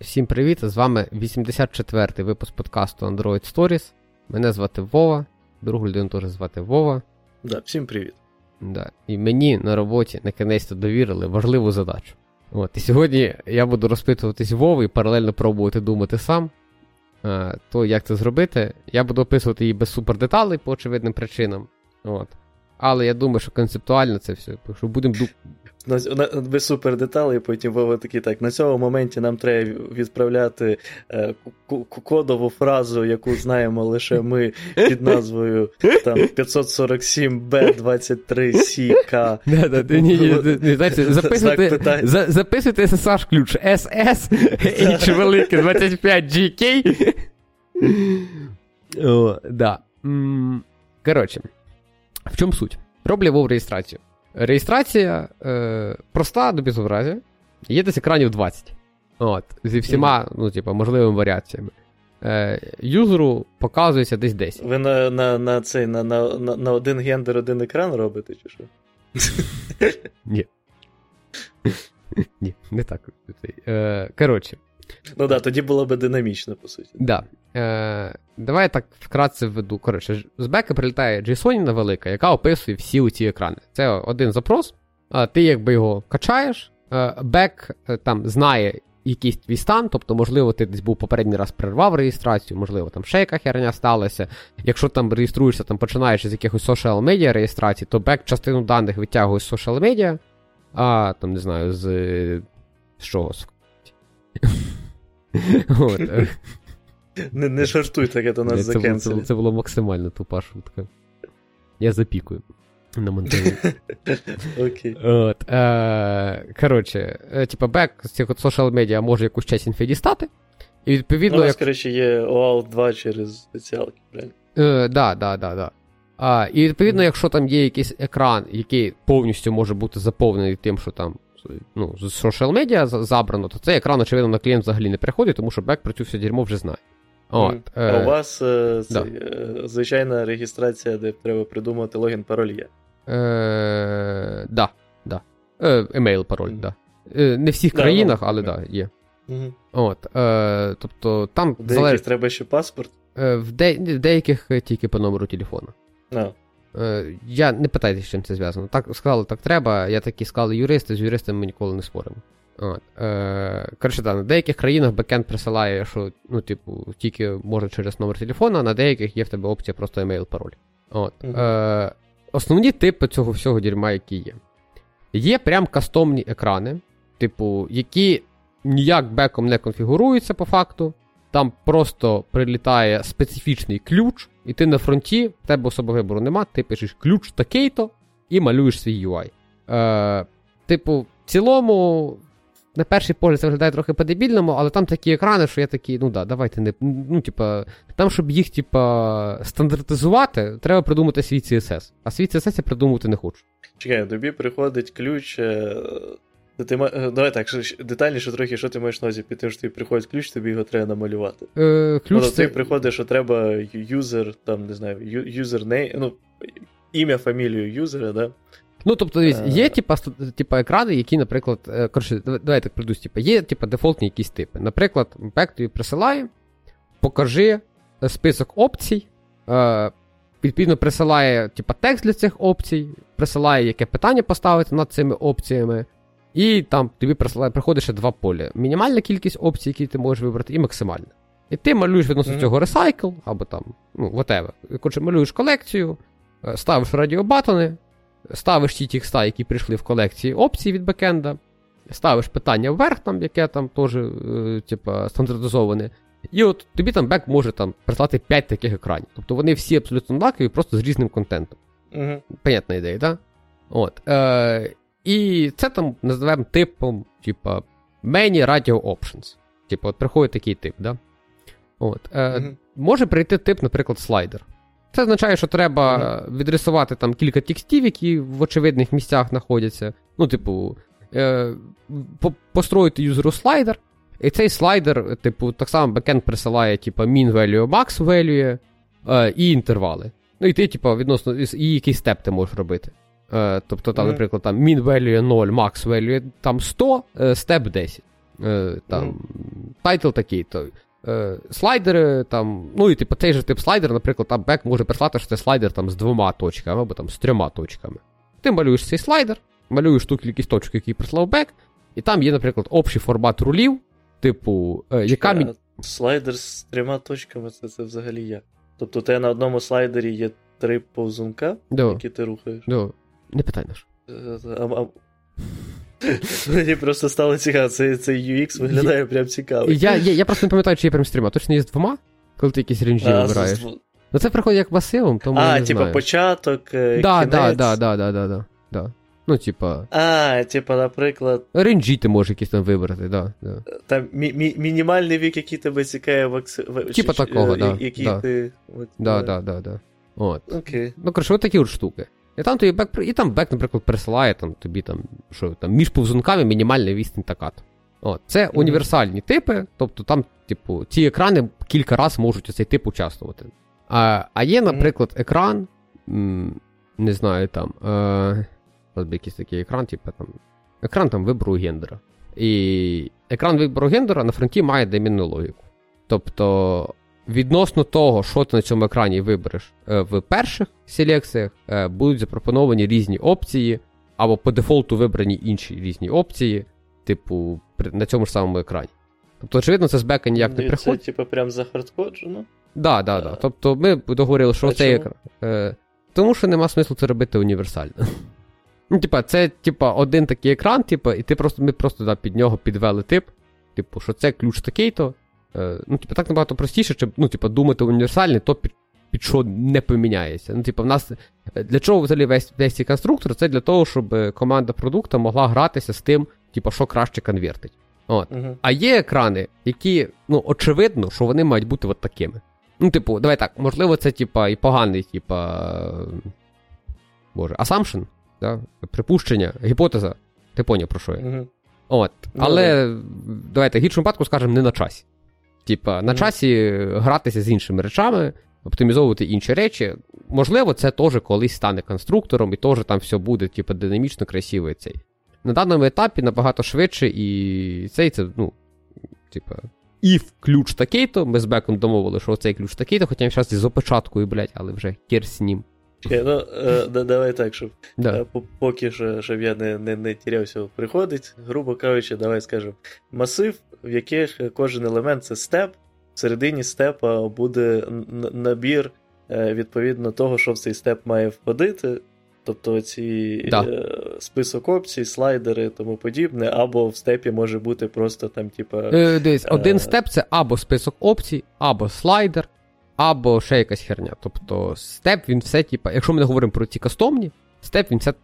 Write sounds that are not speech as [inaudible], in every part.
Всім привіт! З вами 84-й випуск подкасту Android Stories. Мене звати Вова, другу людину теж звати Вова. Да, Всім привіт. Да. І мені на роботі на кінець довірили важливу задачу. От, І сьогодні я буду розпитуватись Вови і паралельно пробувати думати сам. А, То як це зробити? Я буду описувати її без супердеталей по очевидним причинам. От. Але я думаю, що концептуально це все. що будемо без супер деталей, потім Вова такий так. На цьому моменті нам треба відправляти е, кодову фразу, яку знаємо лише ми під назвою там 547B23CK. Записуйте SSH ключ SS H велике 25GK. Да. Коротше, в чому суть? Роблю вов реєстрацію. Реєстрація е, проста до безобразя. Є десь екранів 20. От, Зі всіма, ну, типу, можливими варіаціями. Е, Юзеру показується десь 10. Ви на на, на, цей, на, на, на один гендер, один екран робите, чи що? Ні. Ні, не так. Е, Коротше. Ну так, да, тоді було б динамічно, по суті. Да. Е, Давай я так вкратце введу. Коротше, з бека прилітає JSON велика, яка описує всі ці екрани. Це один запрос, а ти якби його качаєш, е, бек е, там знає якийсь твій стан, тобто, можливо, ти десь був попередній раз перервав реєстрацію, можливо, там ще яка херня сталася. Якщо там реєструєшся, там починаєш з якихось social media реєстрацій, то бек частину даних витягує з social media, а там не знаю, з. з чогось. Не не шартуй таке до нас закенселі. Це, було максимально тупа шутка. Я запікую на монтажі. Окей. Е, Коротше, е, типа бек з цих social медіа може якусь часть інфи дістати. І відповідно. Ну, як... коротше, є OAuth 2 через спеціалки, правильно? Да, да, да, да. А, І відповідно, якщо там є якийсь екран, який повністю може бути заповнений тим, що там ну, з social media забрано, то цей екран, очевидно, на клієнт взагалі не приходить, тому що бек про цю все дерьмо вже знає. От, А е... у вас е, да. е, звичайна реєстрація, де треба придумати логін пароль є. Е, Да, да. Е, Емейл пароль, mm-hmm. да. Е, не в всіх да, країнах, ну, але так, да, є. Mm-hmm. От, е, тобто там В деяких залеж... треба ще паспорт. Е, в, де... в деяких тільки по номеру телефону. No. Е, я не питайте, з чим це зв'язано. Так сказали, так треба. Я такі сказали юристи, з юристами ми ніколи не споримо. От. Е, Коротше, так, на деяких країнах backend присилає, що ну, типу, тільки може через номер телефона, а на деяких є в тебе опція просто email пароль. От. Mm-hmm. Е, Основні типи цього всього дерьма, які є. Є прям кастомні екрани, типу, які ніяк беком не конфігуруються по факту. Там просто прилітає специфічний ключ, і ти на фронті, в тебе особо вибору нема, ти пишеш ключ такий-то і малюєш свій UI. Е, Типу, в цілому, на перший погляд це виглядає трохи по-дебільному, але там такі екрани, що я такий, ну да, давайте не. Ну, типа, там, щоб їх, типа, стандартизувати, треба придумати свій CSS. А свій CSS я придумувати не хочу. Чекай, тобі приходить ключ. Е, ти, е, Давай так, детальніше трохи, що ти маєш на увазі, під тим, що тобі приходить ключ, тобі його треба намалювати. Е, ключ ну, це... Ти приходиш, що треба юзер, там, не знаю, юзернейм, ну, ім'я, фамілію юзера, да? Ну, тобто, є, є типа, типа, екрани, які, наприклад, е, коротше, давай так придусь, типа, є типа, дефолтні якісь типи. Наприклад, Бек тобі присилає, покажи список опцій, е, відповідно, присилає типа, текст для цих опцій, присилає, яке питання поставити над цими опціями. І там тобі приходить ще два поля. Мінімальна кількість опцій, які ти можеш вибрати, і максимальна. І ти малюєш відносно mm-hmm. цього ресайкл, або там, ну, whatever. Коротше, малюєш колекцію, е, ставиш радіобатони, ставиш ті текста, які прийшли в колекції опцій від бекенда, ставиш питання вверх, там, яке там теж е, типа, стандартизоване. І от тобі там бек може там прислати 5 таких екранів. Тобто вони всі абсолютно однакові, просто з різним контентом. Mm-hmm. Понятна ідея, так? Да? От. Е, І це там називаємо типом, типа, Many Radio Options. Типу, от приходить такий тип, да? От. Е, mm-hmm. Може прийти тип, наприклад, слайдер. Це означає, що треба mm-hmm. відрисувати там кілька текстів, які в очевидних місцях знаходяться. Ну, типу, е, построїти юзеру слайдер. І цей слайдер, типу, так само бекенд присилає, типу, min value, max value е, і інтервали. Ну, і ти, типу, відносно, і який степ ти можеш робити. Е, Тобто, там, наприклад, там min value 0, max value там 100, е, степ 10. Е, там, Title такий-то е, слайдери, там, ну і типу цей же тип слайдер, наприклад, там бек може прислати, що це слайдер там з двома точками або там з трьома точками. Ти малюєш цей слайдер, малюєш ту кількість точок, які прислав бек, і там є, наприклад, общий формат rule ів, типу, е, яка. Мі... Слайдер з трьома точками це, це взагалі як? Тобто у тебе на одному слайдері є три повзунка, да. які ти рухаєш. Да. Не питай наш. Мені просто стало цікаво, цей, цей UX виглядає прям цікаво. Я я, я просто не пам'ятаю, чи є прям з трьома. Точно є з двома, коли ти якісь range і вибираєш. З... Ну це приходить як масивом, тому. А, я не типа знаю. початок. Е, да, кінець. да, да, да, да, да, да. Ну, типа. А, типа, наприклад. Range і ти можеш якісь там вибрати, да. да. Там мі- мі- мінімальний вік, який тебе цікавить в акс... Типа такого, е, да. Який да. ти. Да, да, да, да. От. Окей. Ну, коротше, от такі от штуки. І там тобі бек, і там бек, наприклад, присилає там, тобі там, що там, між повзунками мінімальна відстань така. От. Це mm-hmm. універсальні типи, тобто там, типу, ці екрани кілька разів можуть у цей тип участвувати. А а є, наприклад, екран, м, не знаю, там, е, якийсь такий екран, типу, там, екран там вибору гендера. І екран вибору гендера на фронті має демінну логіку. Тобто, відносно того, що ти на цьому екрані вибереш е, в перших селекціях, е, будуть запропоновані різні опції, або по дефолту вибрані інші різні опції, типу, на цьому ж самому екрані. Тобто, очевидно, це з бека ніяк не приходить. Це, типу, прям захардкоджено? Так, так, так. Тобто, ми договорили, що цей екран. Е, тому що нема смислу це робити універсально. [laughs] Ну, типа, це, типа, один такий екран, типа, і ти просто, ми просто да, під нього підвели тип. Типу, що це ключ такий-то. Е, ну, типу, так набагато простіше, щоб ну, типу, думати універсальний, то під, під що не поміняється. Ну, типу, в нас для чого взагалі весь весь цей конструктор? Це для того, щоб команда продукту могла гратися з тим, типу, що краще конвертить. От. Uh-huh. А є екрани, які, ну, очевидно, що вони мають бути от такими. Ну, типу, давай так, можливо, це, типа, і поганий, типа. Боже, assumption, да? припущення, гіпотеза. Ти поняв, про що я. Uh-huh. От. Ну, Але uh-huh. давайте в гіршому випадку скажемо не на часі. Типа, на часі гратися з іншими речами, оптимізовувати інші речі. Можливо, це теж колись стане конструктором, і теж там все буде, типу, динамічно, красиво цей. На даному етапі набагато швидше, і цей це, ну, типа, if ключ такий-то, ми з беком домовили, що цей ключ такий-то, хоча він зараз із опечаткою, блядь, але вже кір з ним. Ну, е, давай так, щоб да. е, поки що, щоб я не не, не тірявся приходить, грубо кажучи, давай скажемо, масив, в яких кожен елемент це степ, в середині степа буде набір е, відповідно того, що в цей степ має входити. Тобто ці да. е, список опцій, слайдери і тому подібне, або в степі може бути просто там, типа. Е, дивись, один е... степ це або список опцій, або слайдер, або ще якась херня. Тобто степ, він все, типа, якщо ми не говоримо про ці кастомні, степ він все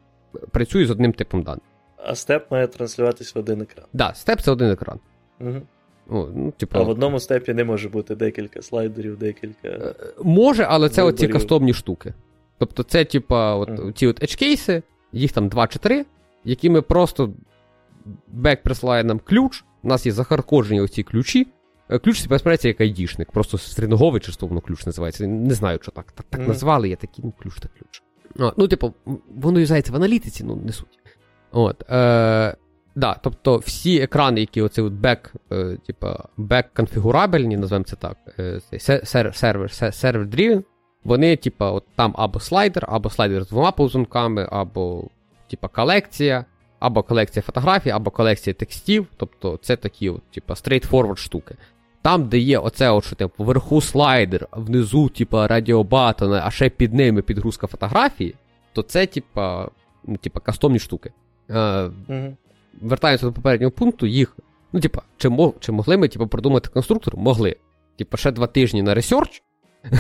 працює з одним типом даних. А степ має транслюватись в один екран. Так, да, степ це один екран. Угу. О, ну, типу... А в одному степі не може бути декілька слайдерів, декілька. Може, але це оці кастомні штуки. Тобто, це, типа, от, mm. ці от edge-кейси, їх там 2 чи 3, які ми просто бек присилає нам ключ, у нас є захаркоджені оці ключі. Ключ це безперечно як айдішник, просто стрінговий чистовно ключ називається. Не знаю, що так так, так mm. назвали, я такий, ну, ключ та ключ. А, ну, типу, воно юзається в аналітиці, ну, не суть. От, е, да, Тобто всі екрани, які оцей от бек, е, типа, бек-конфігурабельні, називаємо це так, е, сервер, сервер, сервер вони, типа, от там або слайдер, або слайдер з двома повзунками, або типа колекція, або колекція фотографій, або колекція текстів. Тобто це такі, от, типа, straightforward штуки. Там, де є оце, от, що типу, вверху слайдер, внизу, типа, радіобатони, а ще під ними підгрузка фотографії, то це, типа, ну, типа, кастомні штуки. Е, mm-hmm. Вертаємося до попереднього пункту, їх. Ну, типа, чи мог, чи могли ми типу, продумати конструктор? Могли. Типа, ще два тижні на research,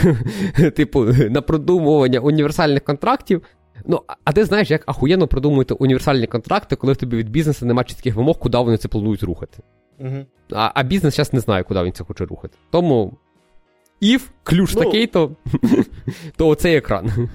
[laughs] типу, на продумування універсальних контрактів. Ну, а ти знаєш, як ахуєнно продумувати універсальні контракти, коли в тобі від бізнесу немає чітких вимог, куди вони це планують рухати. Uh-huh. А а бізнес зараз не знає, куди він це хоче рухати. Тому, if ключ ну, такий, то [laughs] то оцей екран.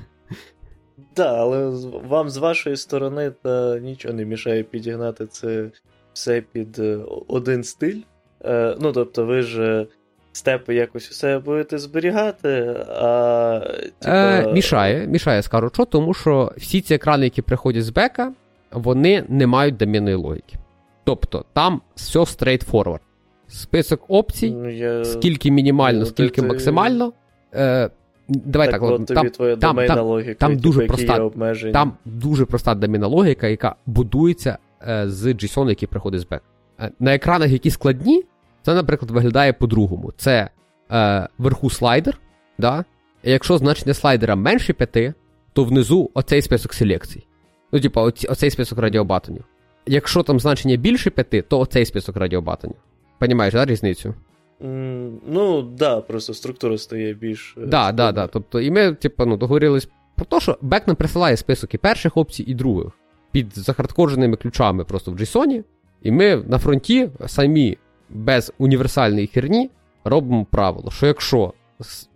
Да, але вам з вашої сторони та нічого не мішає підігнати це все під е, один стиль. Е, Ну, тобто, ви ж степи якось у себе будете зберігати. а... Типа... Е, Мішає, мішає, скажу, що, тому що всі ці екрани, які приходять з бека, вони не мають домінної логіки. Тобто там все straightforward. Список опцій, Ну, я... скільки мінімально, Ну, скільки ти- максимально. Е, давай так, так, от тобі там, твоя там, там, логіка, там типу, дуже проста- там дуже проста доміна логіка, яка будується е, з JSON, який приходить з бек. Е, на екранах, які складні, це, наприклад, виглядає по-другому. Це е, вверху слайдер, да? і якщо значення слайдера менше 5, то внизу оцей список селекцій. Ну, оці, оцей список радіобатонів. Якщо там значення більше 5, то оцей список радіобатонів. Понімаєш, да, різницю? Ну, да, просто структура стає більш. е, Да, да, да. Тобто, і ми, типу, ну, договорились про те, що бек нам присилає список і перших опцій, і других під захардкодженими ключами просто в JSON, і ми на фронті самі без універсальної херні робимо правило, що якщо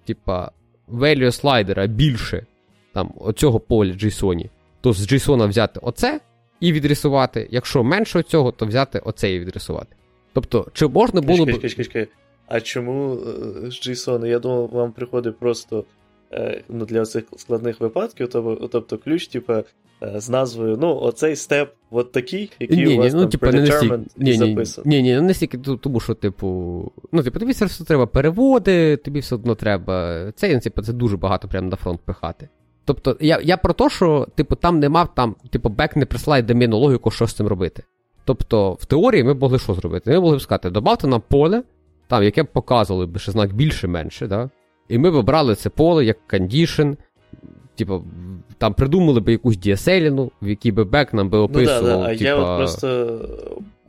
типа, value слайдера більше там, оцього поля JSON, то з JSON взяти оце і відрисувати. Якщо менше цього, то взяти оце і відрисувати. Тобто, чи можна було б. А чому е, з JSON? Я думав, вам приходить просто е, ну, для цих складних випадків, тобто, тобто ключ, типу, е, з назвою, ну, оцей степ от такий, який Ні, у вас ну, там типу, не настільки. Ні, записаний. ні, ні, не настільки, тому що, типу, ну, типу, тобі все одно треба переводи, тобі все одно треба. Це, ну, типу, це дуже багато прямо на фронт пихати. Тобто, я, я про те, що, типу, там нема, там, типу, бек не присилає домінну логіку, що з цим робити. Тобто, в теорії ми могли що зробити? Ми могли б сказати, добавте нам поле, там, яке б показувало б, що знак більше-менше, да? і ми б брали це поле як condition, типу, там придумали б якусь діаселіну, в якій би бек нам би Ну, да, описував. да. А типа... я от просто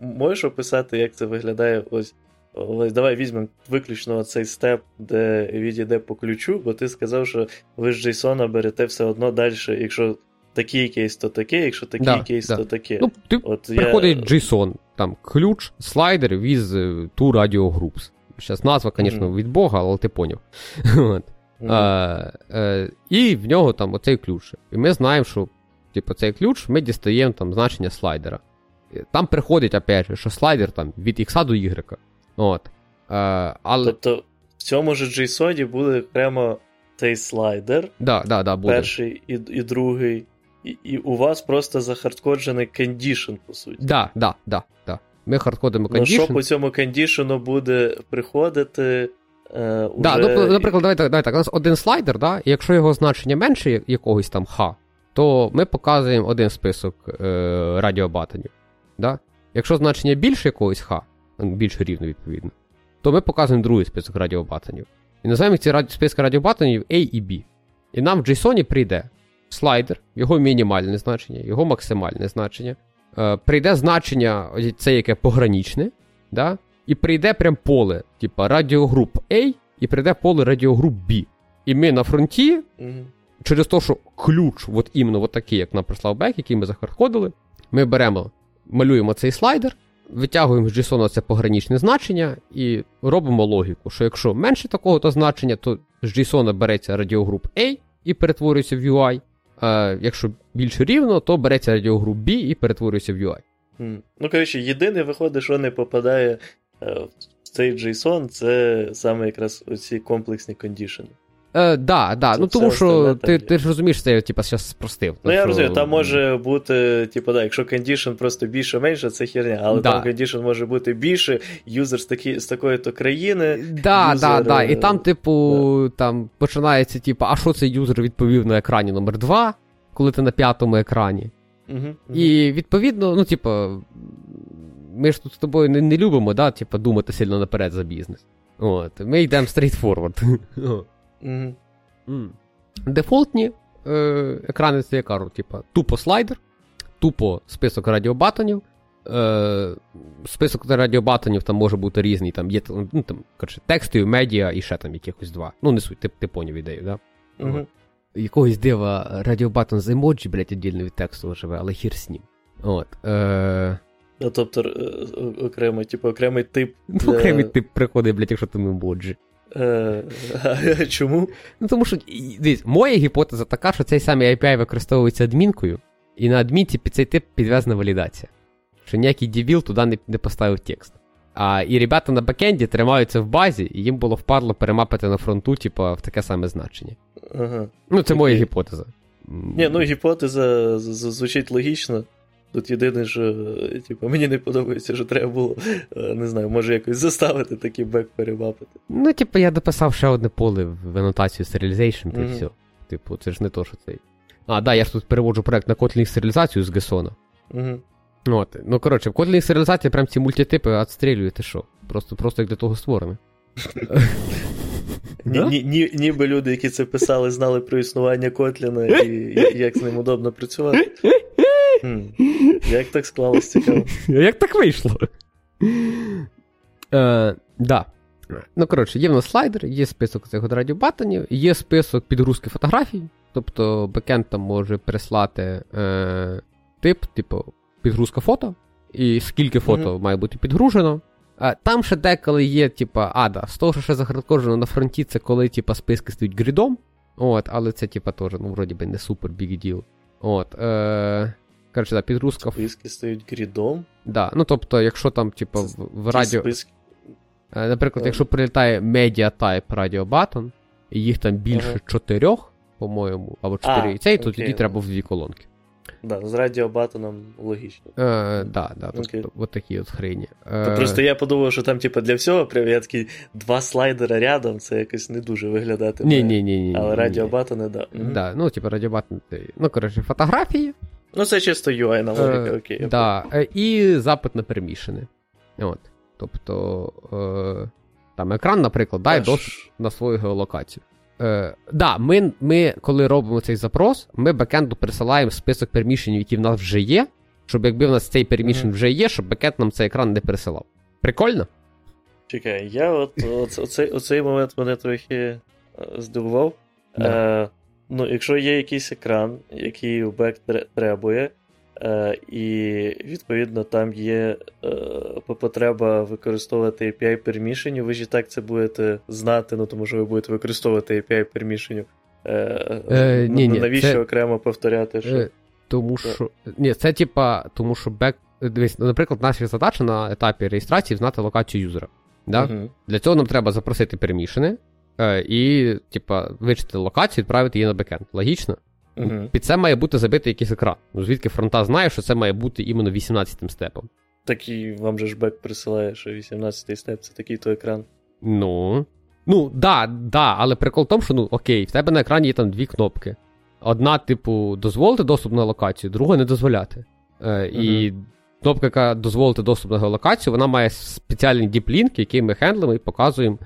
можеш описати, як це виглядає ось. Ось давай візьмемо виключно цей степ, де відійде по ключу, бо ти сказав, що ви з JSON берете все одно далі, якщо такий кейс, то таке, якщо такий Да, кейс, да. то таке. Ну, ти От приходить JSON, там ключ, слайдер two radio groups. Зараз назва, звісно, від Бога, але ти поняв. [laughs] От. Мгм. Е, і в нього там оцей ключ. І ми знаємо, що типу, цей ключ ми дістаємо там значення слайдера. Е, Там приходить, опять же, що слайдер там від X до Y. От. Е, але. Тобто в цьому ж JSON буде окремо цей слайдер, да, да, да, буде. перший і, і другий, і, і у вас просто захардкоджений кондішн, по суті. Да, да, да, да. Ми хардкодимо Ну, що по цьому кондішену буде приходити. Е, уже... Да, ну, наприклад, давай так, давай так. У нас один слайдер, да, і якщо його значення менше якогось там х, то ми показуємо один список е, радіобатонів. Да? Якщо значення більше якогось х, більш рівно відповідно, то ми показуємо другий список радіобатонів. І називаємо ці раді... списки радіобатонів A і B. І нам в JSON прийде слайдер, його мінімальне значення, його максимальне значення. Е, прийде значення, це яке пограничне, да? і прийде прям поле, типа радіогруп A, і прийде поле радіогруп B. І ми на фронті, Мгм. через те, що ключ, от іменно от такий, як нам прислав бек, який ми захардходили, ми беремо, малюємо цей слайдер, витягуємо з JSON це пограничне значення і робимо логіку, що якщо менше такого то значення, то з JSON береться радіогруп A і перетворюється в UI. А якщо більше рівно, то береться радіогруп B і перетворюється в UI. Ну, коротше, єдине виходить, що не попадає е, в цей JSON, це саме якраз оці комплексні кондішени. Е, да, да. Це ну тому що ти, ти ж розумієш, це я типа зараз спростив. Ну, я що- розумію, там може бути, типу, да, якщо condition просто більше-менше, це херня, але Да. там condition може бути більше, юзер з, такі, з такої-то країни. Да, юзер, да, да. І е, там, типу, там починається, типу, а що цей юзер відповів на екрані номер 2 коли ти на п'ятому екрані. Угу, І відповідно, ну, типу, ми ж тут з тобою не, не любимо, да, типу, думати сильно наперед за бізнес. От, ми йдемо straight угу. [laughs] Дефолтні е, екрани це я кажу, типу, тупо слайдер, тупо список радіобатонів. Е, список радіобатонів там може бути різний. Там є ну, там, коротше, текстові, медіа і ще там якихось два. Ну, не суть, ти, ти поняв ідею, да? Угу. Якогось дива радіобатон з емоджі, блядь, віддільно від тексту живе, але хір з ним. От. Е, Ну, тобто, е, окремо, типу, окремий тип. ну, [laughs] для- окремий тип приходить, блядь, якщо там емоджі. Е, а [laughs] чому? Ну, тому що, дивись, моя гіпотеза така, що цей самий API використовується адмінкою, і на адмінці під цей тип підв'язана валідація. Що ніякий дебіл туди не, не поставив текст. А і ребята на бекенді тримаються в базі, і їм було впадло перемапити на фронту, типу, в таке саме значення. Ага. Ну, це моя гіпотеза. Ні, ну гіпотеза звучить логічно. Тут єдине, що типу, мені не подобається, що треба було, не знаю, може якось заставити такий бек перемапити. Ну, типу, я дописав ще одне поле в анотацію Serialization, та mm-hmm. все. Типу, це ж не то, що цей. А, да, я ж тут переводжу проект на Kotlin серіалізацію з Гесона. Угу. От. Ну, коротше, в Kotlin серіалізації прям ці мультитипи відстрілює, ти що? Просто просто як для того створений. Ніби люди, які це писали, знали про існування Котліна і як з ним удобно працювати. Як так склалось цікаво? Як так вийшло? Е, да. Ну, коротше, є в нас слайдер, є список цих радіобатонів, є список підгрузки фотографій. Тобто бекенд там може прислати е, тип, типу, підгрузка фото, і скільки фото mm-hmm. має бути підгружено. Там ще деколи є, типа, а, да, з того, що ще захардкожено на фронті, це коли типа, списки стають грідом. От, але це, типа, теж, ну, вроді би, не супер біг діл. От. Е, Коротше, да, підгрузка. Списки стають грідом? Да, ну тобто, якщо там, типа, в, в радіо. Списки? Е, наприклад, якщо прилітає Radio Button, і їх там більше чотирьох, по-моєму, або чотири і цей, то тоді треба в дві колонки. Да, з радіобатоном логічно. Е, да, да, тобто, от такі от хрені. Е... Просто я подумав, що там, типу, для всього прям я такий два слайдера рядом, це якось не дуже виглядати. Ні, ні, ні, ні. Але радіобатони, да. Да, ну, типу, радіобатон, ну, коротше, фотографії. Ну, це чисто UI на логіка, е, окей. Да, е, І запит на перемішане. От. Тобто, е, там екран, наприклад, дай доступ на свою геолокацію. Е, да, ми, ми, коли робимо цей запрос, ми бекенду присилаємо список переміщень, які в нас вже є, щоб якби в нас цей переміщень mm-hmm. вже є, щоб бекенд нам цей екран не присилав. Прикольно? Чекай, я от оцей, оцей момент мене трохи е, здивував. Yeah. Е, Ну, якщо є якийсь екран, який бек требує, Е, І відповідно там є е, потреба використовувати API пермішенів. Ви ж і так це будете знати, ну тому що ви будете використовувати API пермішенів. Е, е, ні, ні, Навіщо це... окремо повторяти? що... Е, тому що. Ні, це типа, тому що бек. Дивись, наприклад, наша задача на етапі реєстрації знати локацію юзера. Да? uh Для цього нам треба запросити пермішени е, і, типа, вичити локацію і відправити її на бекенд. Логічно? Угу. Під це має бути забитий якийсь екран. Ну, звідки фронта знає, що це має бути іменно 18 степом. Так і вам же ж бек присилає, що 18-й степ це такий то екран. Ну. Ну, да, да, але прикол в тому, що ну окей, в тебе на екрані є там дві кнопки. Одна, типу, дозволити доступ на локацію, друга не дозволяти. Е, угу. І кнопка, яка дозволити доступ на геолокацію, вона має спеціальний діплінк, який ми хендлимо і показуємо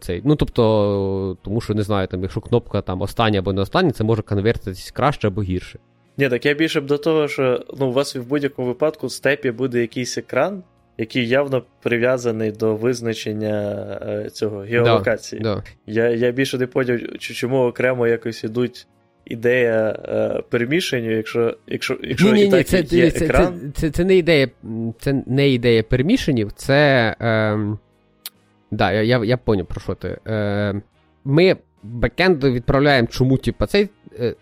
цей. Ну, тобто, тому що не знаю, там, якщо кнопка там остання або не остання, це може конвертитись краще або гірше. Ні, так я більше б до того, що ну, у вас в будь-якому випадку в степі буде якийсь екран, який явно прив'язаний до визначення е, цього геолокації. Да, да. Я я більше не поняв, чому окремо якось ідуть ідея е, перемішання, якщо якщо, якщо ні, і ні, так це, є це, екран. Це, це, це, не ідея це не ідея перемішанів, це. Е, Да, я я, я поняв, про що ти. Е, Ми бекенду відправляємо чому, типа, цей. Е,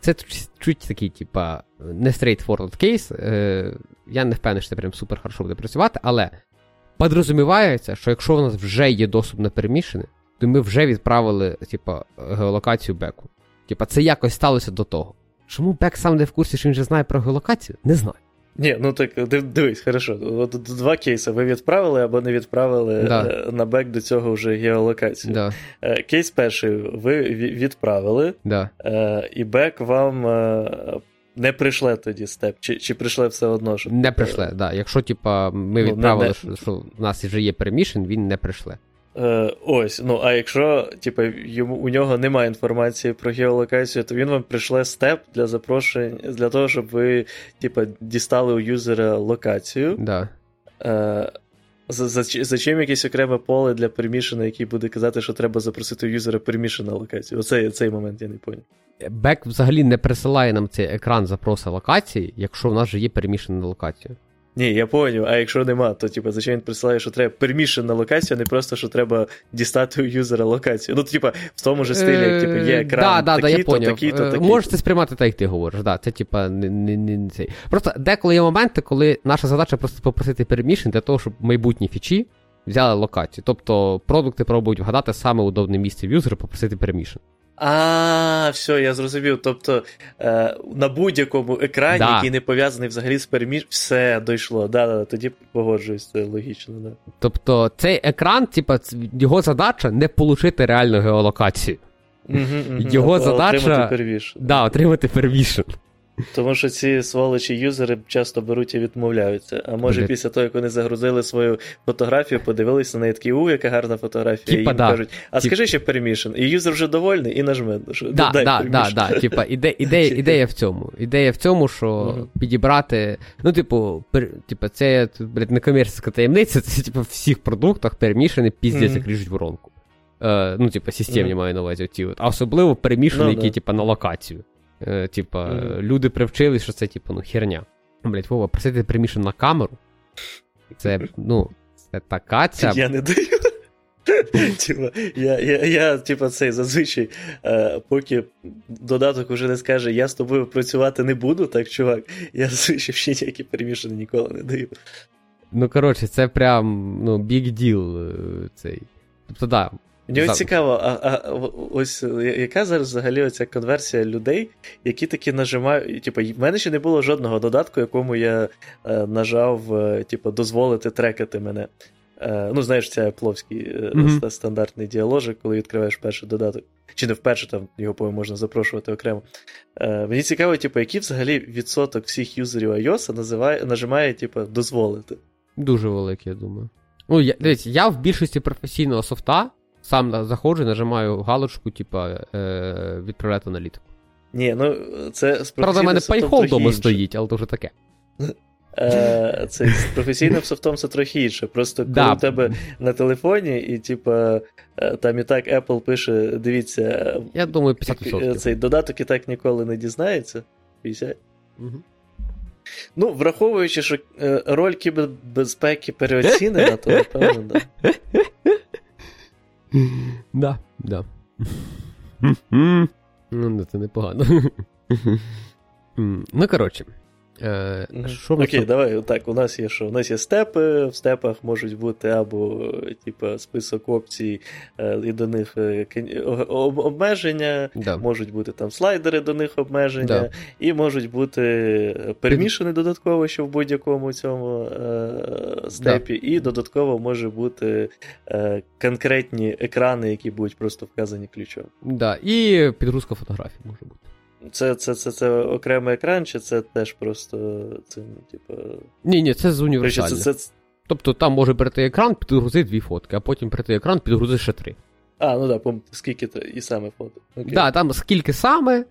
це чуть такий, типа, не straightforward кейс. Е, Я не впевнений, що це прям супер хорошо буде працювати, але подрозумівається, що якщо у нас вже є доступ на перемішане, то ми вже відправили, типа, геолокацію беку. Типа, це якось сталося до того. Чому бек сам не в курсі, що він вже знає про геолокацію? Не знаю. Ні, ну так дивись, хорошо. От Два кейси. Ви відправили або не відправили да. Е, на бек до цього вже геолокацію. Да. Е, кейс перший ви відправили, да. Е, і бек вам не прийшле тоді степ, чи чи прийшле все одно? Щоб... Не прийшле, так. Да. Якщо типа, ми ну, відправили, не, не... що в нас вже є перемішен, він не прийшле. Е, Ось, ну а якщо типу, йому у нього немає інформації про геолокацію, то він вам прийшле степ для запрошення для того, щоб ви типу, дістали у юзера локацію. Да. Е, за, за, за чим якесь окреме поле для перемішана, який буде казати, що треба запросити у юзера перемішану локацію. Оцей цей момент я не поняв. Бек взагалі не присилає нам цей екран запроса локації, якщо в нас вже є перемішана локація. Ні, я поняв, а якщо нема, то типу, зачем він присилає, що треба перемішана локація, а не просто що треба дістати у юзера локацію. Ну, типа, в тому ж стилі, як типу, є екран, да, да, такі, да, я то, такі, то, такі. Можете сприймати так, як ти говориш. Да, Це типа не, не, не цей. Просто деколи є моменти, коли наша задача просто попросити перемішень для того, щоб майбутні фічі взяли локацію. Тобто продукти пробують вгадати саме удобне місце в юзера, попросити перемішень. А, все, я зрозумів. Тобто е, на будь-якому екрані, Да. який не пов'язаний взагалі з переміж... все дійшло. Да, да, тоді погоджуюсь, це логічно. Да. Тобто цей екран, типа, його задача не получити реальну геолокацію. Угу, угу. Його задача- permission. Да, отримати permission. Тому що ці сволочі юзери часто беруть і відмовляються. А може, Бля. після того, як вони загрузили свою фотографію, подивилися на неї такі, у, яка гарна фотографія, Типа, і їм да. кажуть, а Тип- скажи ще permission. І юзер вже довольний і нажме. Що, Да, додай да, да, да. Типа, іде, ідея, [laughs] ідея в цьому. Ідея в цьому, що підібрати. Ну, типу, пер, типу, це блядь, не комерційська таємниця, це типу, в всіх продуктах перемішані піздець, Мгм. як ріжуть воронку. Е, ну, типу, системні маю на увазі. Ті, от. А особливо перемішані, Ну, які, да. типу, на локацію. Е, типа, Мгм. люди привчились, що це, типу, ну, херня. Блять, Вова, просити перемішан на камеру. Це, ну, це така ця. Я не даю. [laughs] Типа, я, я, я, типа, цей зазвичай, е, поки додаток уже не скаже, я з тобою працювати не буду, так, чувак, я зазвичай ще ніякі перемішані ніколи не даю. Ну, коротше, це прям, ну, big deal е, цей. Тобто, да. Мені За- цікаво, а, а ось е, яка зараз взагалі оця конверсія людей, які такі нажимають. Типу, в мене ще не було жодного додатку, якому я е, нажав, е, типу, дозволити трекати мене. Е, ну, знаєш, це пловський е, ста- стандартний діаложик, коли відкриваєш перший додаток. Чи не вперше там його по можна запрошувати окремо. Е, мені цікаво, типу, який взагалі відсоток всіх юзерів iOS називає, нажимає, типу, дозволити. Дуже великий, я думаю. Ну, я, дивіться, я в більшості професійного софта сам заходжу, нажимаю галочку, типа, е, відправляти аналітику. Ні, ну це Правда, в мене пайхол вдома стоїть, але то вже таке. Е, це з професійним софтом це трохи інше. Просто коли Да. у тебе на телефоні, і типа е, там і так Apple пише: дивіться, Я думаю, е, 50%. цей додаток і так ніколи не дізнається. 50. Мгм. Ну, враховуючи, що е, роль кібербезпеки переоцінена, то напевно, да. [laughs] Да, да. Ну, це непогано. [laughs] Ну, коротше. Е. Що ми Окей, давай. Так, у нас є що? У нас є степи. В степах можуть бути або типа, список опцій, е, і до них е, обмеження. Да. Можуть бути там слайдери до них обмеження, Да. і можуть бути перемішані додатково, що в будь-якому цьому е, степі, і додатково може бути е, конкретні екрани, які будуть просто вказані ключом. Да. І підгрузка фотографій може бути. Це, це, це, це окремий екран, чи це теж просто це, ну, типу. Ні, ні, це з Коротше, універсальне. це, це, Тобто там може прийти екран, підгрузити дві фотки, а потім прийти екран, підгрузити ще три. А, ну так, да, скільки то, і саме фото. Окей. Да, там скільки саме.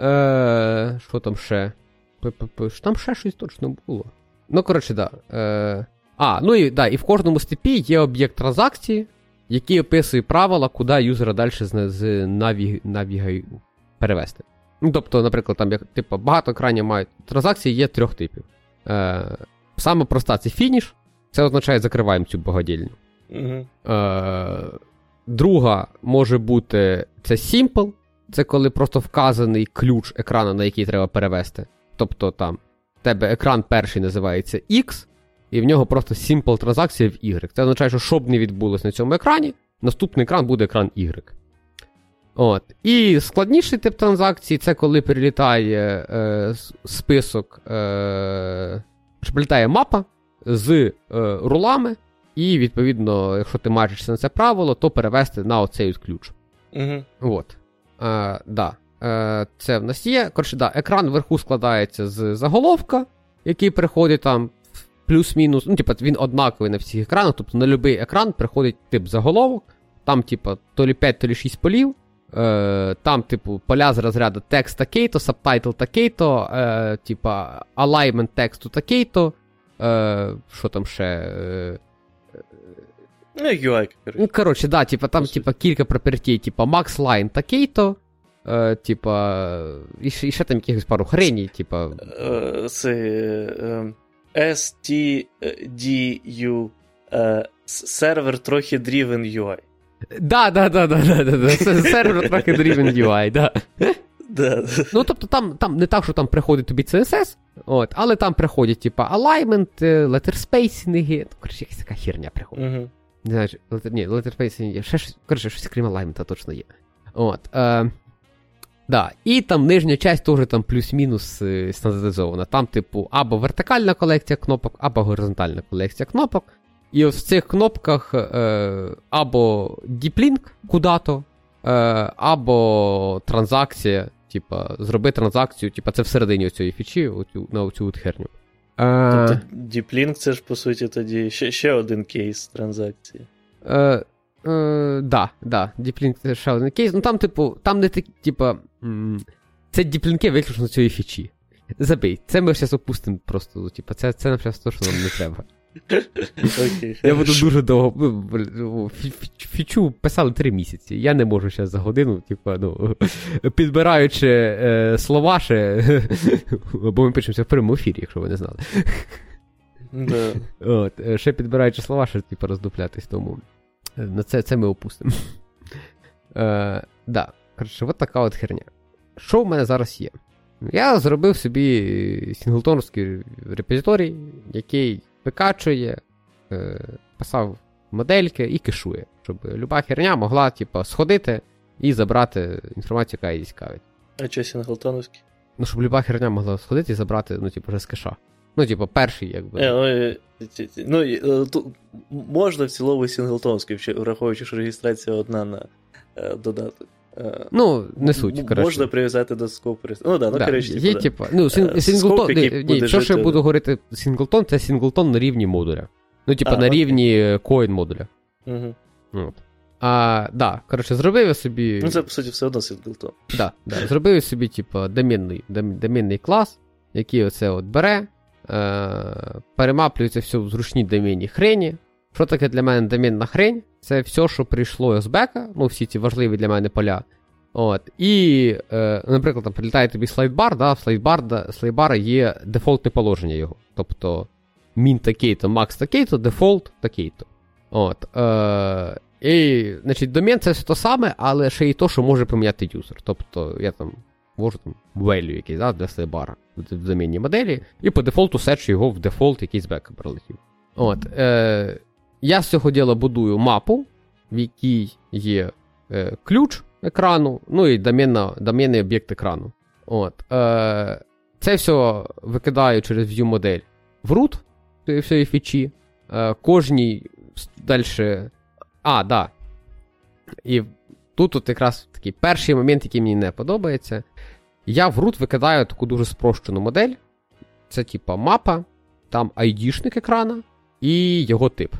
Е, що там ще? Там ще щось точно було. Ну, коротше, да. Е, а, ну і да, і в кожному степі є об'єкт транзакції, який описує правила, куди юзера далі з, з наві, перевести. Ну, тобто, наприклад, там як, типу, багато екранів мають транзакції є трьох типів. Е, саме проста це фініш, це означає закриваємо цю богодільню. Угу. Е, друга може бути це Simple, це коли просто вказаний ключ екрану, на який треба перевести. Тобто там в тебе екран перший називається X, і в нього просто Simple транзакція в Y. Це означає, що що б не відбулося на цьому екрані, наступний екран буде екран Y. От. І складніший тип транзакції це коли перелітає е, список, е, що прилітає мапа з е, рулами, і, відповідно, якщо ти маришся на це правило, то перевести на оцей от ключ. Угу. От. Е, да. е, це в нас є. Коротше, да, екран вверху складається з заголовка, який приходить там плюс-мінус. Ну, типа, він однаковий на всіх екранах, тобто на будь-який екран приходить тип заголовок, там, типа, то лі 5, то лі 6 полів. Е, там, типу, поля з розряду текст такий-то, subtitle такий-то, е, типа, alignment тексту такий-то. Е, що там ще? Е, Ну, UI. Ну, коротше, да, типа, там, типа, кілька property й, типа, Max Line такий-то, е, типа, і, ще- і ще там якихось пару хрені, типа. Е, Це е, STDU е, сервер трохи driven UI. Да, да, да, да, да, да, да. Це сервер трохи driven UI, да. Да. Ну, тобто, там, там не так, що там приходить тобі CSS, от, але там приходять, типа, alignment, е, letter spacing, ну, коротше, якась така херня приходить. Угу. Не знаю, letter, ні, letter spacing є, ще щось, коротше, щось крім alignment точно є. От, е, Да. І там нижня часть теж там плюс-мінус е, стандартизована. Там, типу, або вертикальна колекція кнопок, або горизонтальна колекція кнопок. І ось в цих кнопках е, або Deep Link куди-то, е, або транзакція. Типа, зроби транзакцію, типа, це всередині цієї фічі, оцю, на оцю от херню. Е, тобто Deep Link це ж, по суті, тоді ще ще один кейс транзакції. Е, е, да, да, Deep Link це ще один кейс. Ну там, типу, там не такі, типа. Це діплінки виключно цієї фічі. Забий, це ми зараз опустимо просто. Типу, це, це те, що нам не треба. Okay, я буду дуже довго. Ну, фічу писали три місяці. Я не можу зараз за годину, типу, ну, підбираючи е, слова ще. Бо ми пишемося в прямому ефірі, якщо ви не знали. Да. От, е, Ще підбираючи слова, ще типу, роздуплятись, тому е, на це це ми опустимо. Е, да. Коротше, от така от херня. Що в мене зараз є? Я зробив собі сінглтоновський репозиторій, який викачує, е, писав модельки і кешує, щоб люба херня могла типу, сходити і забрати інформацію, яка її цікавить. А що сінглтоновський? Ну, щоб люба херня могла сходити і забрати, ну, типу, вже з кеша. Ну, типу, перший, якби. Е, ну, ну, тут можна в цілому сінглтонський, враховуючи, що реєстрація одна на е, додаток. Е, ну, не суть. коротше. Можна прив'язати до скопу. Ну, да, ну, да, коротше, Є, типу, типу, ну, син, синглтон, ні, ні, що ж я буду говорити, синглтон, це синглтон на рівні модуля. Ну, типу, на рівні коін модуля. Угу. От. А, да, коротше, зробив я собі. Ну, це, по суті, все одно синглтон. Да, да. Зробив я собі, типу, домінний, домінний клас, який оце от бере, е, перемаплюється все в зручній домінній хрені. Що таке для мене домінна хрень? Це все, що прийшло з бека, ну, всі ці важливі для мене поля. От. І, е, наприклад, там прилітає тобі слайдбар, да, в слайдбар, слайдбара є дефолтне положення його. Тобто мін такий-то, макс такий-то, дефолт такий-то. От. Е, І, значить, домен це все те саме, але ще й то, що може поміняти юзер. Тобто, я там можу там value якийсь да, для слайдбара в домінній моделі, і по дефолту сечу його в дефолт якийсь бек прилетів. От. Е, Я з цього діла будую мапу, в якій є е, ключ екрану, ну і домінна, домінний об'єкт екрану. От. Е, Це все викидаю через view модель в root всієї фічі. Е, Кожній далі. А, да. І тут от якраз такий перший момент, який мені не подобається. Я в root викидаю таку дуже спрощену модель. Це, типа, мапа, там ID-шник екрана і його тип.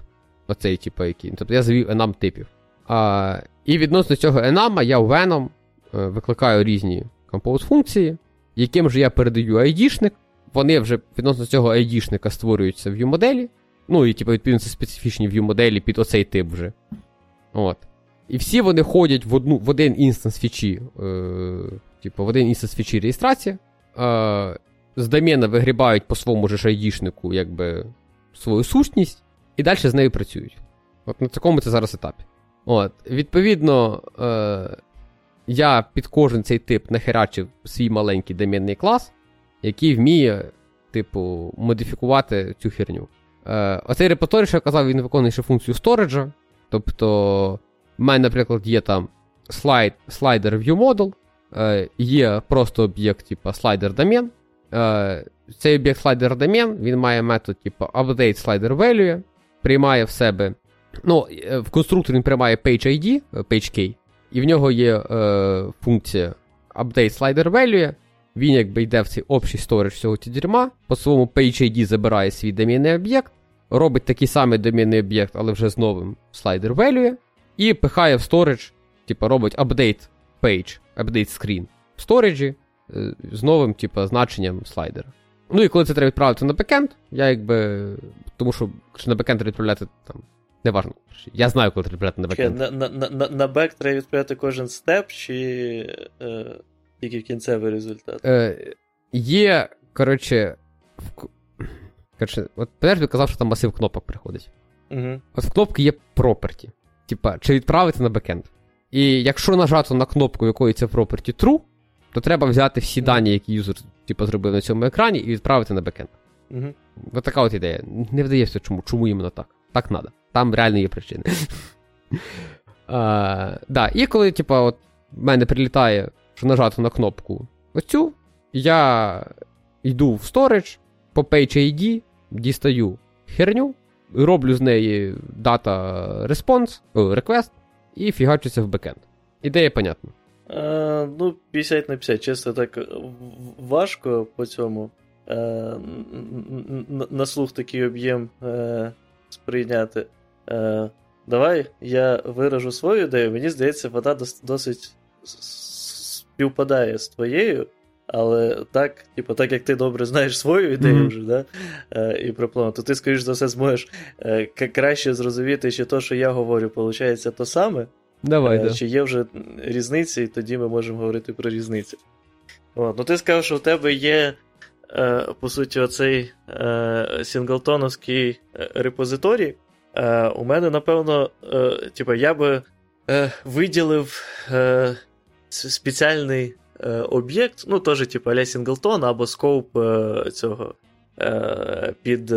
Оцей, типу, який. Тобто я завів enum типів. А, І відносно цього enum я в Venom е, викликаю різні compose функції, яким же я передаю ID-шник. Вони вже відносно цього ID-шника створюють view моделі. Ну, і, типу, відповідно, це специфічні view моделі під оцей тип вже. От. І всі вони ходять в одну, в один instance фічі, е, типу, в один instance фічі реєстрації. Е, з домена вигрібають по своєму ж ID-шнику, якби, свою сущність, і далі з нею працюють. От на такому це зараз етапі. От, Відповідно, е, я під кожен цей тип нахерачив свій маленький домінний клас, який вміє, типу, модифікувати цю херню. Е, Оцей репозиторій, що я казав, він виконує ще функцію сториджа. Тобто, в мене, наприклад, є там слайд, слайдер ViewModel, е, є просто об'єкт, типу slider domain. Е, Цей об'єкт slider domain, він має метод, типу update slider value, приймає в себе Ну, е, в конструкторі він приймає Page ID, е, і в нього є е, функція Update Slider Value. Він якби йде в цей общий сторож всього ці дерьма, по своєму Page ID забирає свій домінний об'єкт, робить такий самий домінний об'єкт, але вже з новим Slider Value, і пихає в storage, типу робить update page, update screen в сториджі е, з новим, типу, значенням слайдера. Ну і коли це треба відправити на backend, я якби. Тому що на backend відправляти там Неважно. Я знаю, коли треба на backend. На на, на, на бек треба відправляти кожен step, чи е, тільки кінцевий результат? Е, Є, коротше. В... Коротше, от Петер казав, що там масив кнопок приходить. Угу. От в кнопки є property. Типа, чи відправити на backend. І якщо нажати на кнопку, якої це property true, то треба взяти всі дані, які юзер типу, зробив на цьому екрані, і відправити на бекенд. Угу. Ось така от ідея. Не вдається, чому чому іменно так. Так треба. Там реально є причини. [laughs] А, да, І коли, типу, от в мене прилітає що нажати на кнопку оцю, я йду в storage, по Page ID, дістаю херню, роблю з неї дата response, request і фігачуся в бекенд. Ідея понятна. Е, Ну, 50 на 50, чесно так важко по цьому. Е, На слух такий об'єм е, сприйняти. Е, Давай я виражу свою ідею. Мені здається, вона досить співпадає з твоєю. Але так, типу, так як ти добре знаєш свою ідею mm-hmm. вже, да? е, і про план, то ти, скоріш за все, зможеш е, краще зрозуміти, чи то, що я говорю, виходить то саме, Давай, е, да. чи є вже різниці, і тоді ми можемо говорити про різниці. От. Ну, ти сказав, що в тебе є, е, по суті, оцей е, сінглтоновський репозиторій. Е, у мене, напевно, типу, я би виділив спеціальний е, об'єкт, ну, теж, типу, Аля Сінглтон або скоуп цього під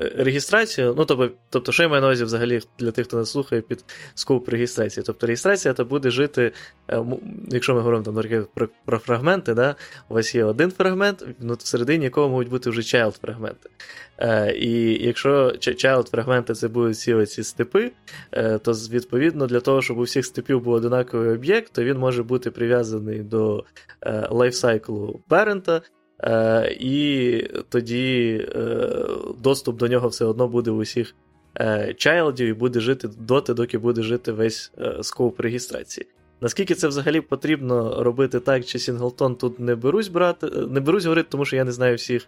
реєстрацію. Ну, тобто, тобто, що я маю на увазі взагалі для тих, хто нас слухає, під скоп реєстрації. Тобто реєстрація це буде жити, е, якщо ми говоримо там, про, про фрагменти, да, у вас є один фрагмент, ну, всередині якого можуть бути вже child фрагменти. Е, І якщо child фрагменти це будуть всі оці степи, е, то відповідно для того, щоб у всіх степів був одинаковий об'єкт, то він може бути прив'язаний до е, lifecycle у parent а. Е, І тоді е, доступ до нього все одно буде в усіх е, child ів і буде жити доти, доки буде жити весь е, scope реєстрації. Наскільки це взагалі потрібно робити так, чи Singleton тут не берусь брати, е, не берусь говорити, тому що я не знаю всіх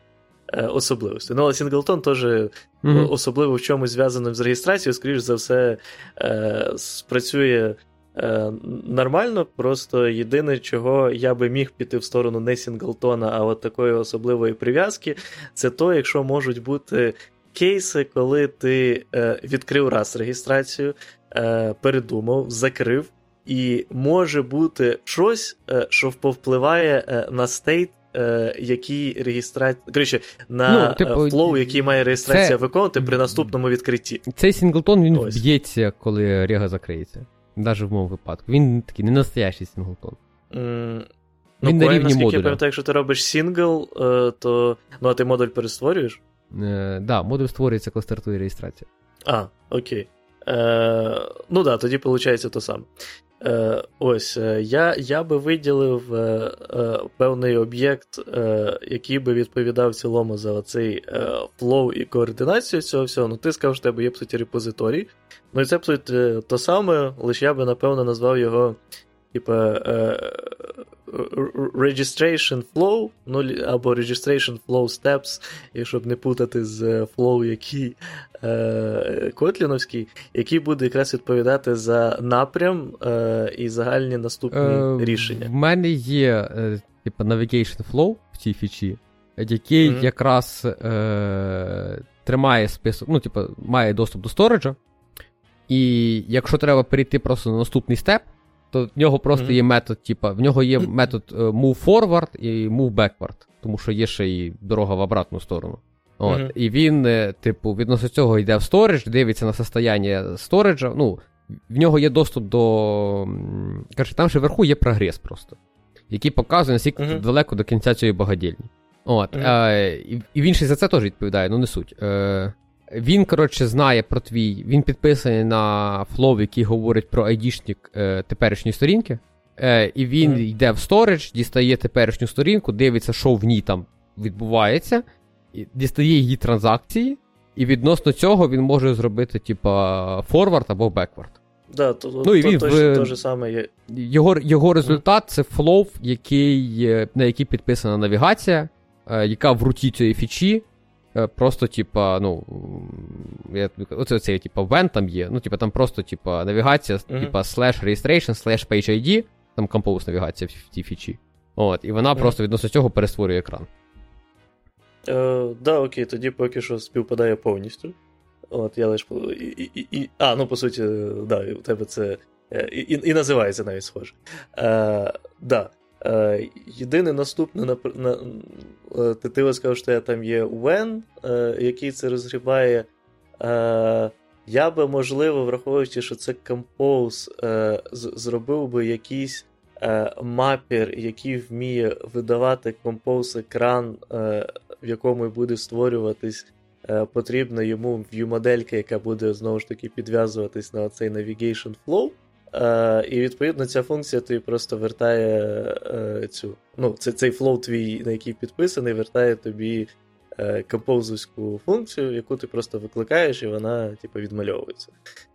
е, особливостей. Ну, але Singleton теж mm-hmm. особливо в чомусь зв'язано з реєстрацією, скоріш за все, е, спрацює Е, Нормально, просто єдине, чого я би міг піти в сторону не Singleton а, а от такої особливої прив'язки, це то, якщо можуть бути кейси, коли ти е, відкрив раз реєстрацію, е, передумав, закрив, і може бути щось, е, що повпливає на state. Який реєстрація Коротше, на ну, типу, flow, який має реєстрація це... виконувати при наступному відкритті. Цей Singleton він Ось. б'ється, коли рега закриється. Навіть в моєму випадку. Він такий не настоящий singleton. Mm, він ну, на рівні модуля. Я пам'ятаю, якщо ти робиш сингл, е, то. Ну, а ти модуль перестворюєш? Е, да, модуль створюється, коли стартує реєстрація. А, окей. Е, Ну да, тоді виходить то саме. Е, Ось, е, я я би виділив е, е, певний об'єкт, е, який би відповідав в цілому за оцей flow і координацію цього всього. Ну, ти сказав, що в тебе є по суті репозиторій. Ну і це суті, то саме, лише я би, напевно, назвав його, типа. Registration Flow, ну, або Registration Flow Steps, і щоб не путати з Flow, який е, Котліновський, який буде якраз відповідати за напрям е, і загальні наступні е, рішення. В мене є е, типу, Navigation Flow в цій фічі, який mm-hmm. якраз е, тримає список, ну, типу, має доступ до сториджа. І якщо треба перейти просто на наступний степ, то в нього просто mm-hmm. є метод, типа, в нього є метод е, move forward і move backward, тому що є ще і дорога в обратну сторону. От. Mm-hmm. І він, е, типу, відносно цього йде в сторідж, дивиться на состояння сториджа. Ну, в нього є доступ до. Короче, там ще вверху є прогрес просто, який показує, наскільки mm-hmm. далеко до кінця цієї багадільні. От. Е, і він ще за це теж відповідає, ну не суть. Е, він, коротше, знає про твій. Він підписаний на flow, який говорить про ID-шник е, теперішньої сторінки. Е, І він mm. йде в storage, дістає теперішню сторінку, дивиться, що в ній там відбувається, дістає її транзакції, і відносно цього він може зробити, типа, форвард або backward. Да, то, ну, і він, точно те же саме є. Його його результат це flow, який, на який підписана навігація, е, яка в руті цієї фічі. Е, просто, типа, ну. Я, Оце оце, типа, вен там є. Ну, типа, там просто, типа, навігація, uh-huh. типа, slash registration, slash page ID, там compose навігація в тій фічі. От, І вона uh-huh. просто відносно цього перестворює екран. Е, Да, окей, тоді поки що співпадає повністю. От, я лише. І, і, і, А, ну, по суті, да, у тебе це. Е, і і, називається навіть схоже. Е, да. Е, Єдине наступне на, на, е, ти, сказав, що там є when, е, який це розгрібає. Я би, можливо, враховуючи, що це Compose, зробив би якийсь мапер, який вміє видавати композ екран, в якому буде створюватись потрібна йому view -моделька, яка буде знову ж таки підв'язуватись на цей navigation flow. Е, І відповідно ця функція тобі просто вертає е, цю. Ну, це, цей flow твій, на який підписаний, вертає тобі е, композовську функцію, яку ти просто викликаєш, і вона, типу, відмальовується.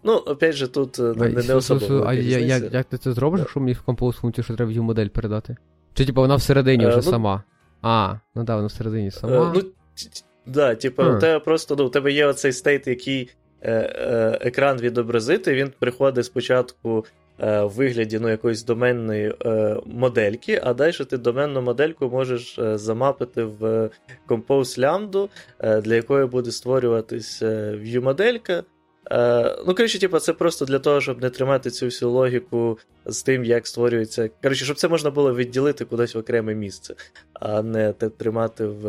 Ну, опять же, тут е, не, не особливо. А я, як, як ти це зробиш, якщо мені в compose функцію, що треба view модель передати? Чи типу вона всередині вже е, ну, сама? А, ну да, вона всередині сама. Е, ну, Да, типу, у тебе просто ну, у тебе є оцей стейт, який екран відобразити, він приходить спочатку е, в вигляді ну, якоїсь доменної е, модельки, а далі ти доменну модельку можеш е, замапити в Compose лямбду, е, для якої буде створюватись view-моделька. Е, ну, коротше, типу, це просто для того, щоб не тримати цю всю логіку з тим, як створюється. Коротше, щоб це можна було відділити кудись в окреме місце, а не тримати в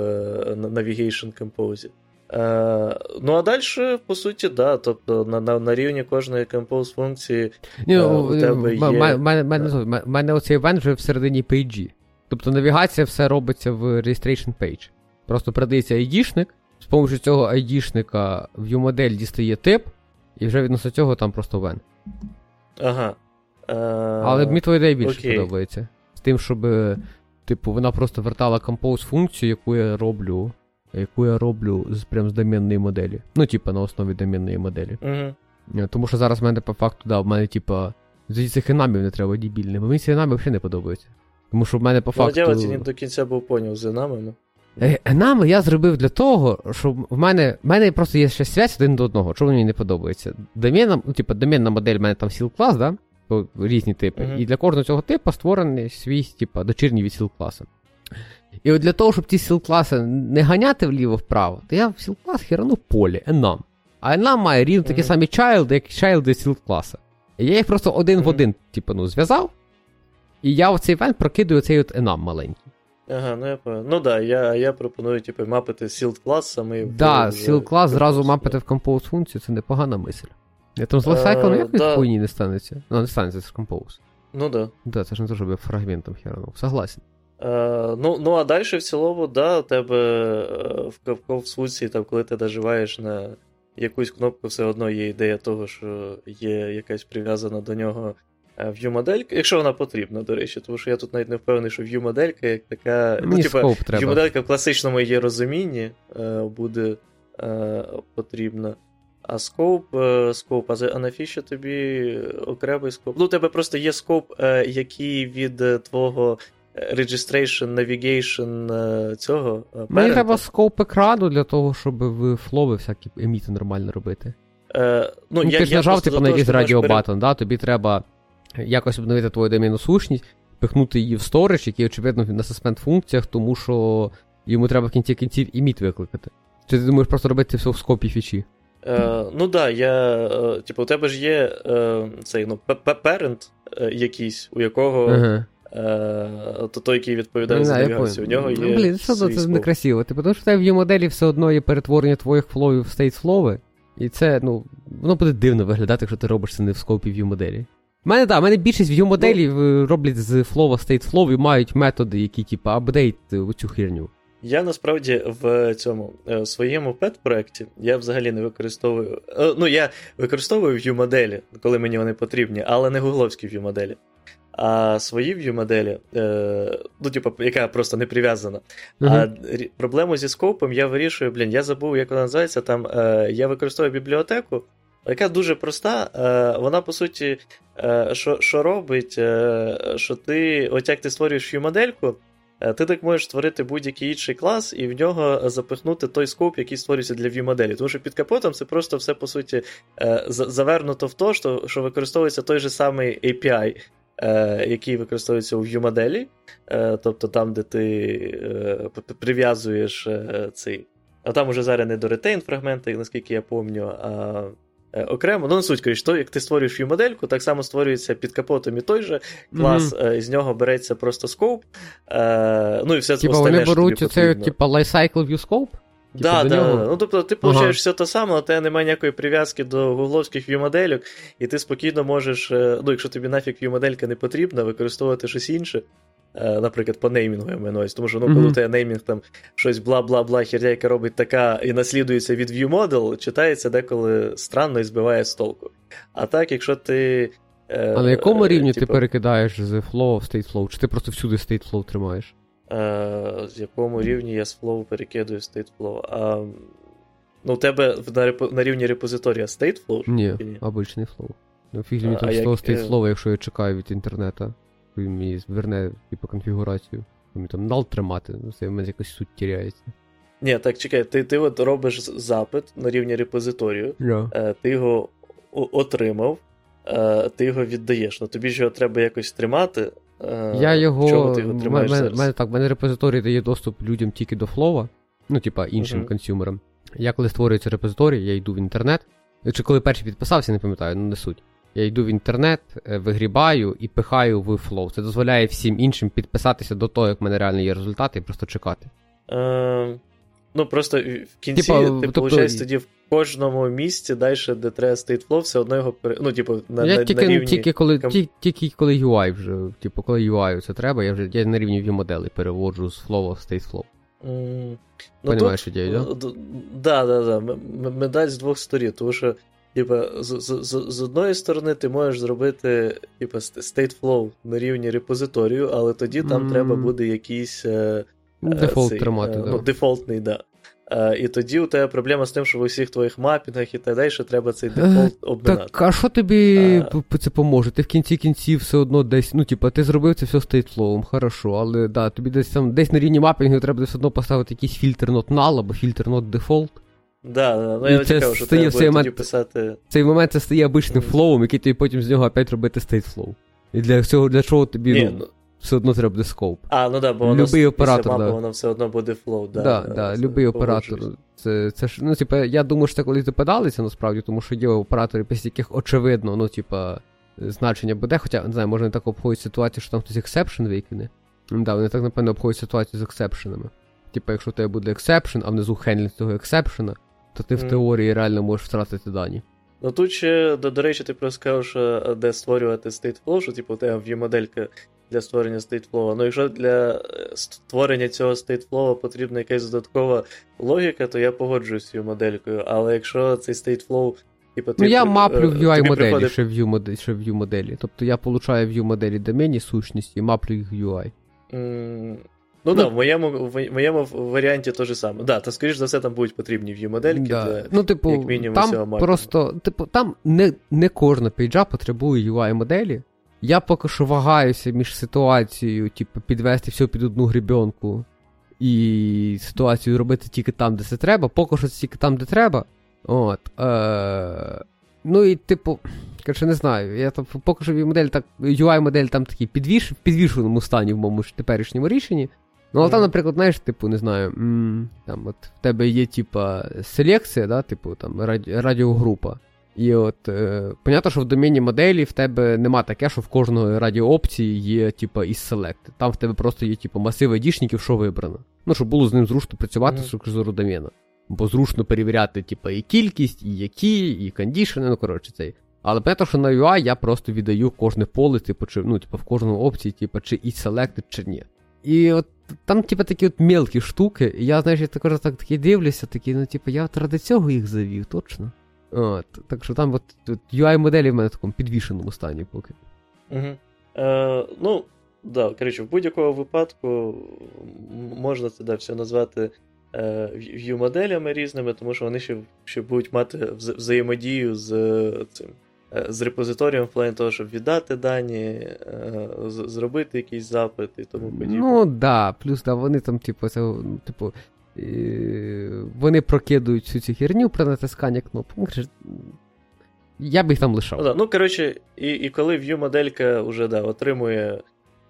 Navigation Compose. Е, Ну, а далі, по суті, да. Тобто на на, на рівні кожної compose функції Ні, е, у тебе є... У мене оцей event вже всередині page і. Тобто навігація все робиться в registration page. Просто передається ID-шник, з допомогою цього ID-шника view -модель дістає тип, і вже відносно цього там просто вен. Ага. Е... Але мені твоя ідея більше Окей. подобається. З тим, щоб, типу, вона просто вертала compose функцію, яку я роблю яку я роблю з прям з домінної моделі. Ну, типа, на основі домінної моделі. Uh-huh. Тому що зараз в мене по факту, да, в мене, типа, з цих енамів не треба дібільними. Мені ці енами взагалі не подобаються. Тому що в мене по факту. Ну, я до кінця був поняв з енамами. Е, енами я зробив для того, щоб в мене в мене просто є ще связь один до одного, що мені не подобається. Домінна, ну, типу, домінна модель в мене там сіл клас, да? Різні типи. Uh-huh. І для кожного цього типу створений свій, типу, дочірній від сіл класу. І от для того, щоб ті сіл-класи не ганяти вліво-вправо, то я в сіл-клас херану полі, enum. А enum має рівно такі mm-hmm. самі child, як child сіл-класа. І я їх просто один mm-hmm. в один, типу, ну, зв'язав. І я в цей івент прокидую цей от enum маленький. Ага, ну я пам'ятаю. Ну да, я я пропоную, типу, мапити Sealed клас саме. Да, Sealed клас зразу мапити в Compose функцію, це непогана мисль. Я там з лайфсайклом uh, якось да. хуйні не станеться. Ну, не станеться з Compose. Ну да. Да, це ж не щоб я фрагментом херанув. Согласен. Е, ну, ну, а далі в цілому, да, у тебе е, в ковсуці, там, коли ти наживаєш на якусь кнопку, все одно є ідея того, що є якась прив'язана до нього е, view-моделька, якщо вона потрібна, до речі, тому що я тут навіть не впевнений, що view-моделька як така. Ну, типа, view-моделька в класичному її розумінні буде потрібна. А скоп, скоп, а навіщо тобі окремий скоп? Ну, у тебе просто є скоп, який від твого registration, navigation е, цього. Е, Мені треба скоп екрану для того, щоб в флови всякі еміти нормально робити. Е, ну, ну, я, Ти ж нажав типу, на якийсь радіобатон, да? тобі треба якось обновити твою домінну сущність, пихнути її в сторож, який, очевидно, на суспенд функціях, тому що йому треба в кінці кінців emit викликати. Чи ти думаєш просто робити все в scope і фічі? Е, Ну так, да, я. Е, типу, у тебе ж є е, цей ну, parent якийсь, у якого. Ага. Е, то той, який відповідає за навігацію, у нього ну, є. Блін, все одно це некрасиво. Типу, тому що в тебе в моделі все одно є перетворення твоїх flow ів в state flow и, і це, ну, воно буде дивно виглядати, якщо ти робиш це не в scope і view моделі. У мене, так, да, мене більшість view моделів ну, роблять з flow а state flow і мають методи, які, типу, update цю херню. Я насправді в цьому в своєму пет-проєкті я взагалі не використовую. Ну, я використовую view моделі, коли мені вони потрібні, але не гугловські view моделі. А свої view моделі, е, ну, типу, яка просто не прив'язана. Uh-huh. А проблему зі скопом я вирішую, блін, я забув, як вона називається. Там е, я використовую бібліотеку, яка дуже проста. Е, вона, по суті, е, що що робить, е, що ти, от як ти створюєш view модельку, е, ти так можеш створити будь-який інший клас і в нього запихнути той скоп, який створюється для view моделі. Тому що під капотом це просто все, по суті, завернуто в те, що, що використовується той же самий API е, який використовується у view-моделі, е, тобто там, де ти е, прив'язуєш е, цей. А там уже зараз не до retain фрагменти, наскільки я пам'ятаю, а окремо. Ну, на суть, кажеш, то, як ти створюєш view-модельку, так само створюється під капотом і той же клас, mm-hmm. з нього береться просто скоп. Ну і все Типа вони беруть цей, типа, lifecycle view scope? Да, да, нього... Ну, тобто, ти получаєш ага. все те саме, але тебе немає ніякої прив'язки до гугловських view-моделек, і ти спокійно можеш, е, ну, якщо тобі нафіг view-моделька не потрібна, використовувати щось інше. Е, наприклад, по неймінгу я маю Тому що ну, коли mm-hmm. у тебе неймінг там щось бла-бла-бла, херня, яка робить така і наслідується від view-model, читається деколи странно і збиває з толку. А так, якщо ти. Е, а на якому е, рівні типу, ти перекидаєш з flow в state flow? Чи ти просто всюди state flow тримаєш? Е, з якому рівні я з flow перекидую state flow? А, Ну, у тебе на реп... на рівні репозиторія state flow? Ні, ні? обичний flow. Ну, фіг мені там як... state flow, якщо я чекаю від інтернету. Він мені зверне типу, конфігурацію. Мені там нал тримати, ну це в мене якось суть тіряється. Ні, так чекай, ти ти от робиш запит на рівні репозиторію, yeah. ти його отримав, е, ти його віддаєш. Ну тобі ж його треба якось тримати. Е, Я його. Ти мене, так, мене репозиторій дає доступ людям тільки до flow а, ну, типа іншим uh-huh. consumer ам. Я коли створюється репозиторій, я йду в інтернет. Чи коли перший підписався, не пам'ятаю, ну не суть. Я йду в інтернет, е, вигрібаю і пихаю в flow. Це дозволяє всім іншим підписатися до того, як в мене реально є результати, і просто чекати. Е, Ну, просто в кінці, Типа, ти, тобто... тоді в кожному місці далі, де треба state flow, все одно його. Ну, типу, на, я на, тільки, на рівні... тільки, коли ті, тільки коли UI вже, типу, коли UI це треба, я вже я на рівні view моделей переводжу з flow в state Mm. Ну, Понимаєш ідею, да? Да, да, да. Медаль з двох сторін, тому що Типа, з, з, з одної сторони, ти можеш зробити типа, state flow на рівні репозиторію, але тоді там mm. треба буде якийсь е, е дефолт цей, тримати. Е, да. ну, дефолтний, да. Е, і тоді у тебе проблема з тим, що в усіх твоїх mapping ах і так далі, що треба цей дефолт обминати. Так, а що тобі а... це поможе? Ти в кінці кінців все одно десь, ну, типа, ти зробив це все state flow м, хорошо, але да, тобі десь там десь на рівні mapping у треба все одно поставити якийсь фільтр not null або фільтр not default. Да, да, ну я цікаво, що треба момент, писати. Цей момент це стає обичним flow м, який тобі потім з нього опять робити flow. І для цього для чого тобі Ні, ну, все одно треба буде scope. А, ну да, бо воно любий оператор, map и, да. воно все одно буде flow. Да, да, да, любий оператор. Це, це ж, ну, типа, я думаю, що це колись допадалися насправді, тому що є оператори, після яких очевидно, ну, типа, значення буде, хоча, не знаю, може не так обходять ситуацію, що там хтось exception викине. Да, вони так, напевно, обходять ситуацію з exception ами. Типа, якщо у тебе буде exception, а внизу handling цього exception а, то ти в теорії реально можеш втратити дані. Ну тут ще, до, до речі, ти просто сказав, що де створювати stateflow, що типу у тебе є моделька для створення stateflow. Ну якщо для е, створення цього stateflow потрібна якась додаткова логіка, то я погоджуюсь з цією моделькою. Але якщо цей stateflow Типу, ну, я маплю в UI моделі, приходить... ще в view моделі, ще в view моделі. Тобто я получаю view моделі домені сущності і маплю їх в UI. Mm, Ну так, ну, да, в моєму в моєму варіанті те ж саме. Да, то, скоріш за все, там будуть потрібні view модельки да. для ну, типу, як мінімум там цього Просто, типу, там не не кожна пейджа потребує UI-моделі. Я поки що вагаюся між ситуацією, типу, підвести все під одну грібенку і ситуацію робити тільки там, де це треба, поки що це тільки там, де треба. От. Е- Ну і, типу, коротше, не знаю. Я там поки що модель так, UI-модель там такий підвіш, в підвішеному стані в моєму теперішньому рішенні. Ну, але там, наприклад, знаєш, типу, не знаю, там от в тебе є, типа, селекція, да, типу, там, раді- радіогрупа. І от, е, понятно, що в домені моделі в тебе нема таке, що в кожної радіоопції є, типа, із селекти. Там в тебе просто є, типу, масив айдішників, що вибрано. Ну, щоб було з ним зручно працювати mm-hmm. з точки зору. Бо зручно перевіряти, типа, і кількість, і які, і кондішени, ну, коротше, цей. Але понятно, що на UI я просто віддаю кожне поле, типу, чи, ну, типу, в кожну опції, типу, чи і selected, чи ні. І от там, типу, такі от мелкі штуки. І я, знаєш, я також так такі дивлюся, такі, ну, типу, я от ради цього їх завів, точно. От, Так що там от, от UI-моделі в мене в такому підвішеному стані поки. Угу. Е, Ну, да, коротше, в будь-якому випадку можна це да, все назвати е, view-моделями різними, тому що вони ще, ще будуть мати вза- взаємодію з цим. Е, з репозиторієм в плані того, щоб віддати дані, е, зробити якийсь запит і тому подібне. Ну да, плюс да, вони там, типу, це, типу, вони прокидують всю цю херню при натисканні кнопок. Я б їх там лишав. Ну, ну коротше, і і коли view-моделька вже да, отримує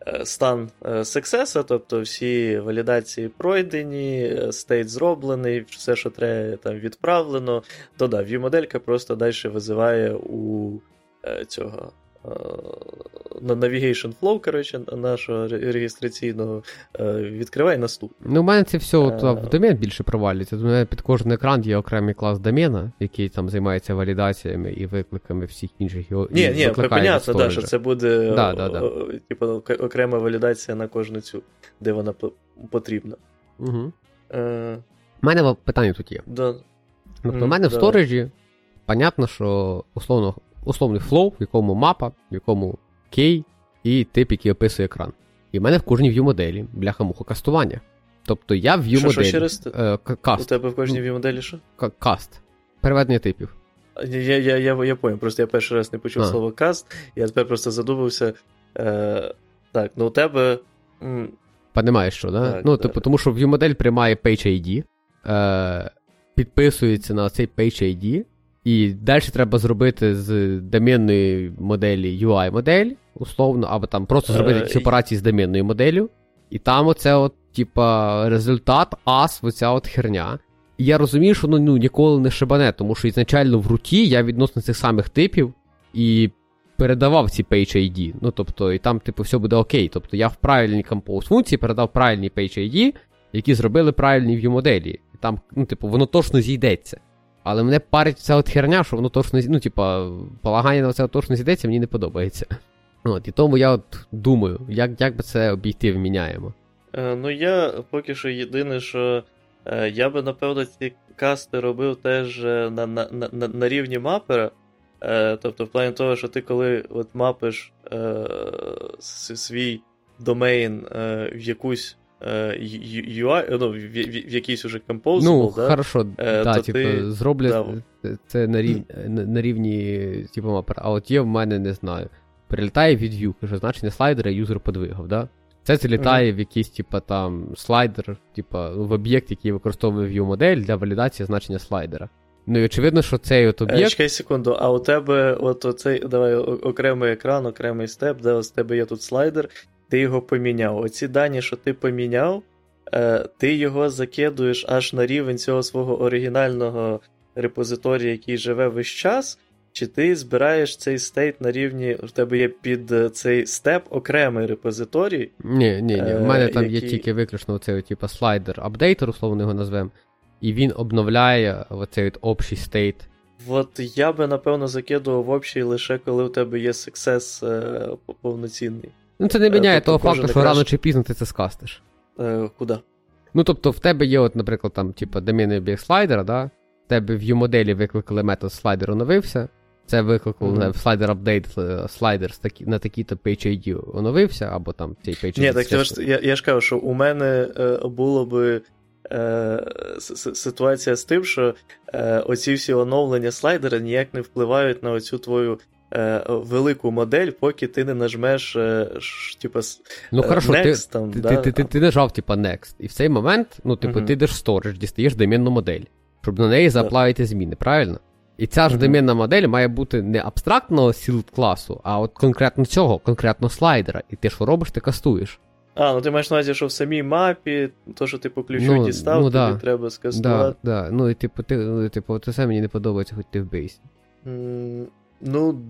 Е, стан сексеса, тобто всі валідації пройдені, стейт зроблений, все, що треба, там відправлено, то да, view-моделька просто далі визиває у е, цього. Е, на Navigation Flow, коротше, нашого реєстраційного, е, відкривай наступний. Ну, у мене це все от, в домен більше провалюється. У мене під кожен екран є окремий клас домена, який там займається валідаціями і викликами всіх інших його. Ні, ні, понятно, да, що це буде да, да, да. типу, окрема валідація на кожну цю, де вона потрібна. Угу. Е... У мене питання тут є. Да. Тобто, у мене в сторожі, понятно, що условно, условний flow, в якому map а, в якому key і тип, який описує екран. І в мене в кожній view моделі бляха-муха cast ування. Тобто я в view моделі. Що ще Е, cast. У тебе в кожній view моделі що? Каст. Переведення типів. Я я, я, я понял, просто я перший раз не почув а. слово cast, я тепер просто задумався. Е, Так, ну у тебе. М... Понимаєш, що, да? Так, ну, так. типу, тому що view модель приймає Page ID, е, підписується на цей Page ID, і далі треба зробити з домінної моделі UI-модель, условно, або там просто зробити е, якісь операції з домінною моделлю. І там оце, от, типа, результат, ас, оця от херня. І я розумію, що ну, ну ніколи не шибане, тому що ізначально в руті я відносно цих самих типів і передавав ці Page ID. Ну, тобто, і там, типу, все буде окей. Тобто я в правильній Compose функції передав правильні Page ID, які зробили правильні view моделі. І там, ну, типу, воно точно зійдеться. Але мене парить ця от херня, що воно точно ну, типа, полагання на це точно зійдеться, мені не подобається. От, І тому я от думаю, як як би це обійти вміняємо. Е, Ну, я поки що єдине, що е, я би, напевно, ці касти робив теж е, на на, на, на рівні мапера. Е, Тобто, в плані того, що ти коли от мапиш е, свій домейн е, в якусь UI, ну, в, в, в якийсь уже Composable, Ну, да? хорошо, е, да, типу, ти... зроблять да. це на рівні, [clears throat] на рівні типу, мапер. А от є в мене, не знаю, прилітає від view, каже, значення слайдера юзер подвигав, да? Це залітає mm-hmm. в якийсь, типу, там, слайдер, типу, в об'єкт, який використовує view модель для валідації значення слайдера. Ну і очевидно, що цей от об'єкт. Е, чекай секунду, а у тебе от оцей давай окремий екран, окремий step, де у тебе є тут слайдер, ти його поміняв. Оці дані, що ти поміняв, е, ти його закидуєш аж на рівень цього свого оригінального репозиторія, який живе весь час. Чи ти збираєш цей state на рівні, в тебе є під цей step окремий репозиторій? Ні, ні, ні. У мене е, там який... є тільки виключно оцей типу, слайдер updater, условно його назвемо, і він обновляє оцей от общий стейт. От я би, напевно, закидував в общий лише коли у тебе є е, повноцінний. Ну, це не міняє тобто, того факту, що рано чи пізно ти це скастиш. Е, Куди? Ну, тобто, в тебе є, от, наприклад, там, типу, доміни біг слайдера, да? В тебе в U-моделі викликали метод слайдер оновився. Це викликало mm-hmm. слайдер апдейт, слайдер на такий-то Page ID оновився, або там цей Page ID. Ні, так я ж, я, я ж кажу, що у мене е, було би е, ситуація з тим, що е, оці всі оновлення слайдера ніяк не впливають на оцю твою е, велику модель, поки ти не нажмеш е, ш, типа, ну, хорошо, Next. Ти, там, ти, да? ти, ти, ти нажав, типа, Next. І в цей момент, ну, типу, uh-huh. ти йдеш в storage, дістаєш домінну модель, щоб на неї заплавити зміни, правильно? І ця ж uh-huh. домінна модель має бути не абстрактного сіл класу, а от конкретно цього, конкретно слайдера. І ти що робиш, ти кастуєш. А, ну ти маєш на увазі, що в самій мапі, то, що ти по ключу ну, дістав, ну, тобі да. треба скастувати. Да, да. Ну, і типу, ти, ну, типу, це мені не подобається, хоч ти в бейсі. Mm, ну,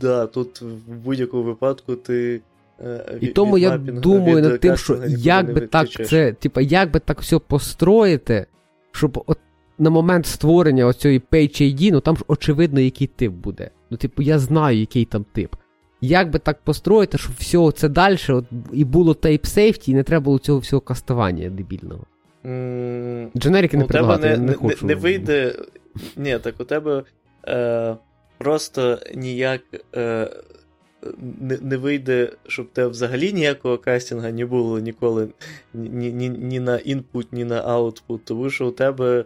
да, тут в будь-якому випадку ти. Е, і тому я думаю над тим, що як би так це, типу, як би так все построїти, щоб от на момент створення оцієї Page ID, ну там ж очевидно, який тип буде. Ну, типу, я знаю, який там тип. Як би так построїти, щоб все це далі от, і було type safety, і не треба було цього всього кастування дебільного. Mm, Дженерики не предлагати, не, я не, не хочу. Не вийде. Ні, так у тебе е, просто ніяк е, не не вийде, щоб тебе взагалі ніякого кастинга не було ніколи ні ні, ні на input, ні на output, тому що у тебе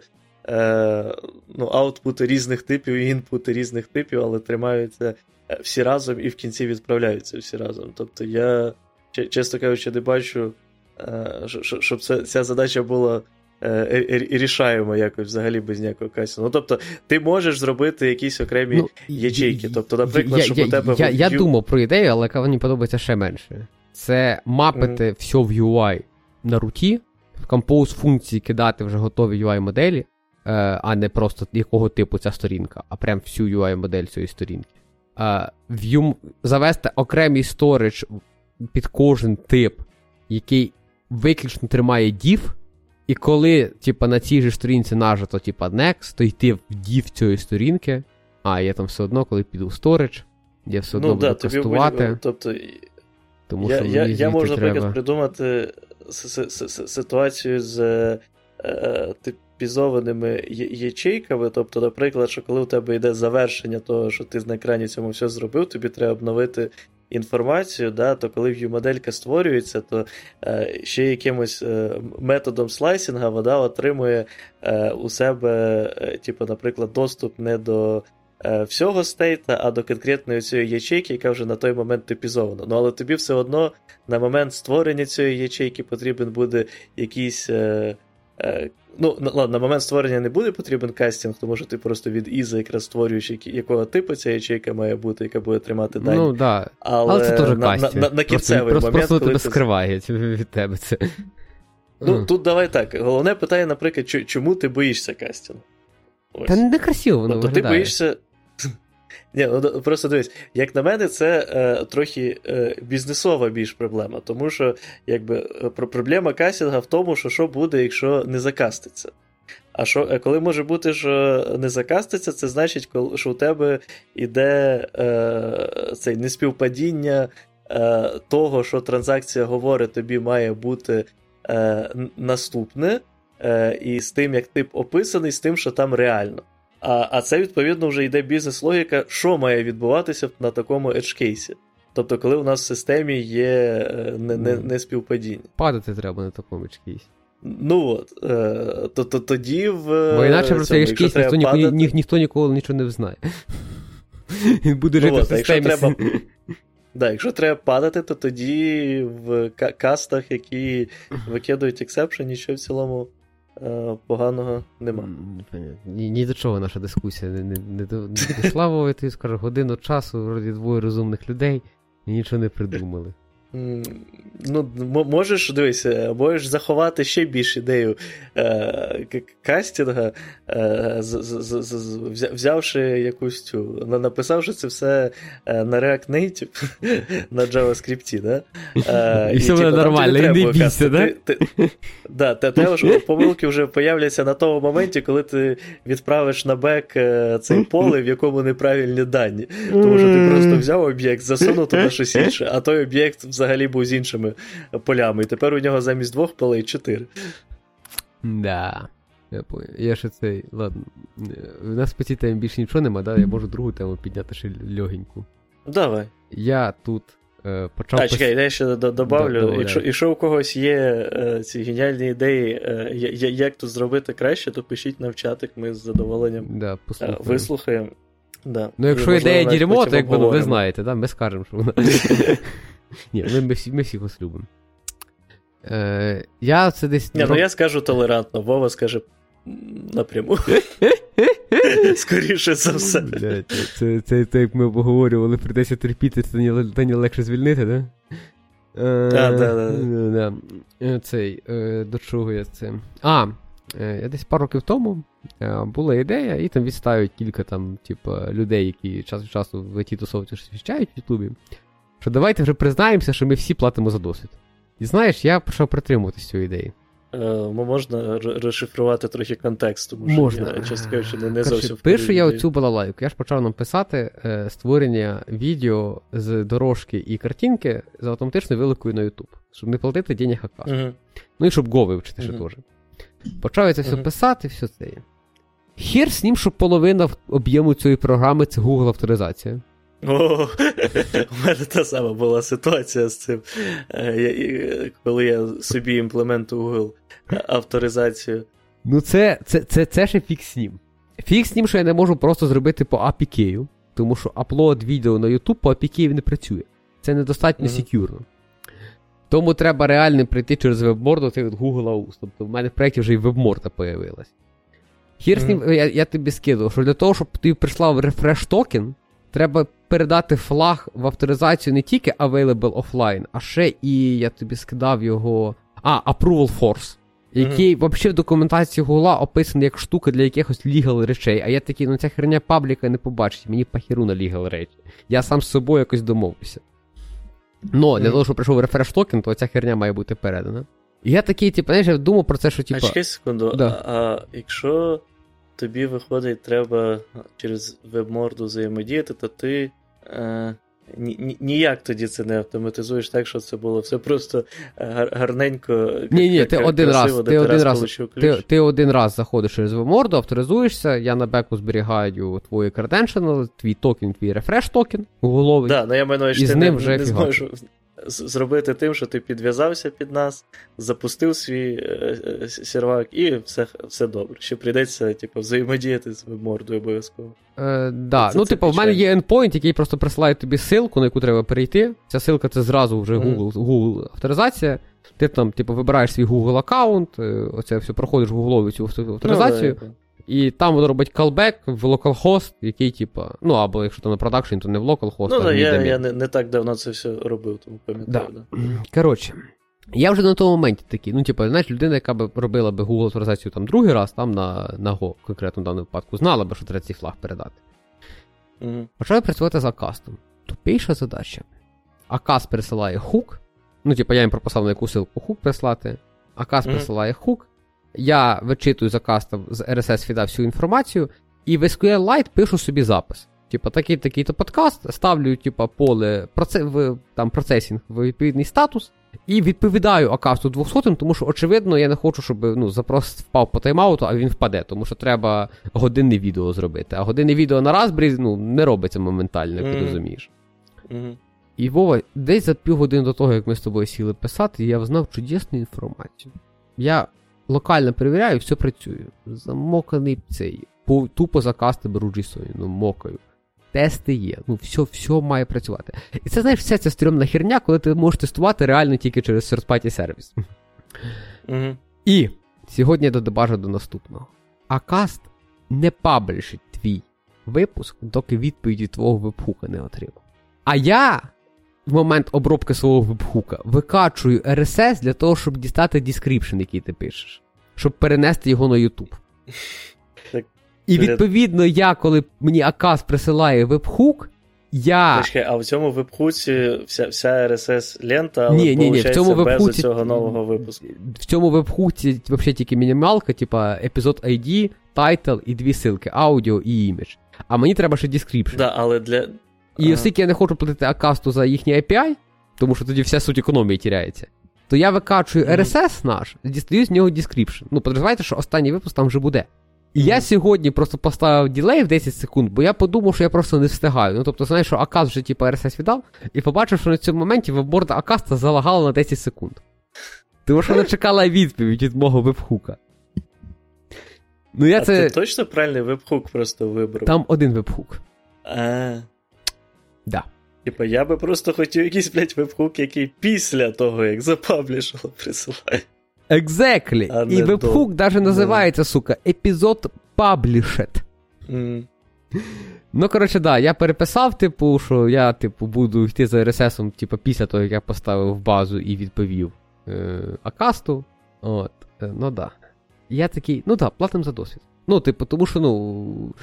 е, ну, аутпути різних типів інпути різних типів, але тримаються Е, всі разом і в кінці відправляються всі разом. Тобто я, чесно кажучи, не бачу, е, щоб ця задача була рішаємо якось взагалі без ніякого кастингу. Ну, тобто, ти можеш зробити якісь окремі ну, ячейки. Тобто, наприклад, я, щоб у тебе. Я я думав про ідею, але яка мені подобається ще менше. Це мапити mm-hmm. все в UI на руті, в Compose функції кидати вже готові UI-моделі, а не просто якого типу ця сторінка, а прям всю UI-модель цієї сторінки. view, завести окремий сторіч під кожен тип, який виключно тримає div, і коли, типа, на цій же сторінці нажито, типа, next, то йти в div цієї сторінки, а я там все одно, коли піду в storage, я все одно ну, буду да, кастувати. Тобі, тобто, тому я, що я, я можу, треба... наприклад, придумати ситуацію з е, типізованими ячейками. Тобто, наприклад, що коли у тебе йде завершення того, що ти на екрані цьому все зробив, тобі треба обновити інформацію, да, то коли view-моделька створюється, то е, ще якимось е, методом слайсінга вода отримує е, у себе, е, типу, наприклад, доступ не до е, всього стейта, а до конкретної цієї ячейки, яка вже на той момент типізована. Ну, але тобі все одно на момент створення цієї ячейки потрібен буде якийсь. Е, Ну, ладно, на момент створення не буде потрібен кастинг, тому що ти просто від іза якраз створюєш, якого типу ця ячейка має бути, яка буде тримати дані. Ну, да. Але, Але це теж на, на, на, на кінцевий просто, момент. Просто коли тебе ти... скривають від тебе це. Ну, тут давай так. Головне питання, наприклад, чому ти боїшся кастингу? Ось. Та не красиво воно Тобто виглядає. ти боїшся. Ні, ну просто дивись, як на мене, це е, трохи е, бізнесова більш проблема, тому що якби проблема кастинга в тому, що що буде, якщо не закаститься. А що, коли може бути, що не закаститься, це значить, що у тебе йде е, цей неспівпадіння е, того, що транзакція говорить, тобі має бути е, наступне, е, і з тим, як тип описаний, з тим, що там реально. А а це, відповідно, вже йде бізнес-логіка, що має відбуватися на такому edge-кейсі. Тобто, коли у нас в системі є не, не, не співпадіння. Падати треба на такому edge-кейсі. Ну от, е, то, то, тоді в. Бо іначе про цей кейс ніхто, ні, ні, ніхто ніколи нічого не взнає. [laughs] Він буде жити ну, в системі. Якщо треба, [laughs] да, якщо треба падати, то тоді в кастах, які [clears throat] викидують exception, нічого в цілому е, поганого нема. Ні, ні до чого наша дискусія не, не, не, не дійшла, Вова, я тобі скажу, годину часу, вроді двоє розумних людей, і нічого не придумали. Ну, можеш дивися, можеш заховати ще більш ідею е, кастинга, е, з, з, з, взявши якусь цю, написавши це все на React Native [laughs] на JavaScript, да? Е, [laughs] і все буде нормально, і не бійся, да? Ти, да, те, те, що [laughs] помилки вже появляться на тому моменті, коли ти відправиш на бек цей поле, в якому неправильні дані. Тому що ти просто взяв об'єкт, засунув туди щось інше, а той об'єкт взагалі був з іншими полями. І тепер у нього замість двох полей чотири. Да. Я. Я ще цей. Ладно. У нас по цій темі більше нічого нема, да? Я можу другу тему підняти ще легеньку. Давай. Я тут е, почав. А, чекай, я ще добавлю. Да, якщо, якщо у когось є е, ці геніальні ідеї, е, як тут зробити краще, то пишіть нам в чатик, ми з задоволенням да, вислухаємо. Да. Ну, якщо ідея дерьмо, то якби ну, ви знаєте, да? ми скажемо, що вона. [laughs] [laughs] Ні, ми, ми, всі, ми всіх вас любимо. Е, я це десь... Ні, ну я скажу толерантно, Вова скаже напряму. [laughs] Скоріше за все. Це, це, це, як ми обговорювали, придеться терпіти, це не, не легше звільнити, да? Е, а, да, да. да. Цей, е, до чого я це? А, е, я десь пару років тому е, була ідея, і там відставить кілька там, типу, людей, які час від часу в it тусовці щось віщають в Ютубі що давайте вже признаємося, що ми всі платимо за досвід. І знаєш, я почав притримуватися цієї ідеї. Е, можна розшифрувати трохи контекст, тому що можна. я, чесно кажучи, не, не зовсім Пишу я оцю балалайку. Я ж почав нам писати е, створення відео з дорожки і картинки з автоматичною виликою на YouTube, щоб не платити денег АК. Uh-huh. Ну і щоб Go вивчити uh-huh. ще теж. Почав я це все писати, все це. Хір з ним, що половина об'єму цієї програми це Google авторизація. О, [laughs] у мене та сама була ситуація з цим, е, коли я собі імплементував авторизацію. Ну, це це, це, це ще фік з ним. Фік з ним, що я не можу просто зробити по APK, тому що аплод відео на YouTube по APK не працює. Це недостатньо mm-hmm. секюрно. Тому треба реально прийти через вебморду це від Google. Тобто в мене в проєкті вже і вебморда появилась. Хір mm-hmm. я, я тобі скидував, що для того, щоб ти прислав рефреш токен, треба передати флаг в авторизацію не тільки available offline, а ще і я тобі скидав його. А, Approval Force. який mm-hmm. взагалі в документації Гугла описаний як штука для якихось лігал речей. А я такий, ну ця херня пабліка не побачить, мені пахіру на лігал речі. Я сам з собою якось домовився. Но для mm-hmm. того, щоб прийшов рефреш токен, то ця херня має бути передана. І я такий, типу, знаєш, я думав про це, що типу. А чекай секунду, да. а, а якщо тобі виходить, треба через веб-морду взаємодіяти, то ти. Е... Ніяк тоді це не автоматизуєш так, що це було все просто гарненько. Ні, ні, ти один раз ти один раз, ти, ти один раз заходиш через веб-морду, авторизуєшся, я на беку зберігаю твої credential, твій токен, твій рефреш токен гугловий. Да, ну я маю, що ти не, вже не зможеш зробити тим, що ти підв'язався під нас, запустив свій е, е, сервак, і все все добре. Ще прийдеться типу, взаємодіяти з мордою обов'язково. Е, да. Це, ну, це типу, в мене є endpoint, який просто присилає тобі ссылку, на яку треба перейти. Ця ссылка це зразу вже Google mm. Google авторизація. Ти там, типу, вибираєш свій Google аккаунт, е, оце все проходиш Google цю авторизацію. Ну, да, і там воно робить callback в localhost, який, типа, ну або якщо то на продакшн, то не в localhost, Ну, а я я не не так давно це все робив, тому пам'ятаю. Да. Да. [clears throat] Коротше, я вже на тому моменті такий, ну, типу, знаєш, людина, яка б робила би Google авторизацію там другий раз, там на на Go, конкретно в даному випадку, знала би, що треба цей флаг передати. Mm-hmm. Почали працювати з акастом. Тупіша задача. Акас пересилає хук. Ну, типу, я їм прописав на яку силку хук прислати. Акас mm-hmm. присилає хук. Я вичитую за кастом з RSS фіда всю інформацію, і в SQLite пишу собі запис. Типа, такий такий-то подкаст, ставлю, типа, поле проце, в там процесінг в відповідний статус, і відповідаю акасту 200, тому що, очевидно, я не хочу, щоб ну, запрос впав по тайм-ауту, а він впаде, тому що треба годинне відео зробити. А годинне відео на Raspberry ну, не робиться моментально, як ти розумієш. Mm-hmm. І Вова, десь за півгодини до того, як ми з тобою сіли писати, я взнав чудесну інформацію. Я локально перевіряю, все працює. Замоканий цей. Тупо закасти беру JSON, ну мокаю. Тести є, ну все все має працювати. І це, знаєш, вся ця стрімна херня, коли ти можеш тестувати реально тільки через third-party сервіс. І сьогодні я додебажу до наступного. Акаст не паблішить твій випуск, доки відповіді твого вебхука не отримав. А я в момент обробки свого вебхука викачую RSS для того, щоб дістати description, який ти пишеш, щоб перенести його на YouTube. Так, І відповідно, я, коли мені Acast присилає вебхук, я. Почекай, а в цьому вебхуці вся вся RSS-лента, але ні, ні, ні, в цьому без цього нового випуску. В цьому вебхуці взагалі тільки мінімалка, типа episode ID, title і дві ссылки, аудіо і імідж. А мені треба ще description. Да, але для і оскільки я не хочу платити Акасту за їхній API, тому що тоді вся суть економії тіряється, то я викачую RSS наш, дістаю з нього description. Ну, подозрівайте, що останній випуск там вже буде. І я сьогодні просто поставив ділей в 10 секунд, бо я подумав, що я просто не встигаю. Ну, тобто, знаєш, що Акаст вже типу RSS віддав, і побачив, що на цьому моменті веборд Акаста залагало на 10 секунд. Тому що вона чекала відповідь від мого вебхука. Ну, я а це... ти точно правильний вебхук просто вибрав? Там один вебхук. А. Да. Типа, я би просто хотів якийсь, блядь, вебхук, який після того, як запаблішало, присилає. Exactly. І вебхук до... навіть називається, сука, епізод Published. Mm. Ну, коротше, да, я переписав, типу, що я, типу, буду йти за RSS, типу, після того, як я поставив в базу і відповів е, Акасту. От, е, ну да. Я такий, ну да, платим за досвід. Ну, типу, тому що, ну,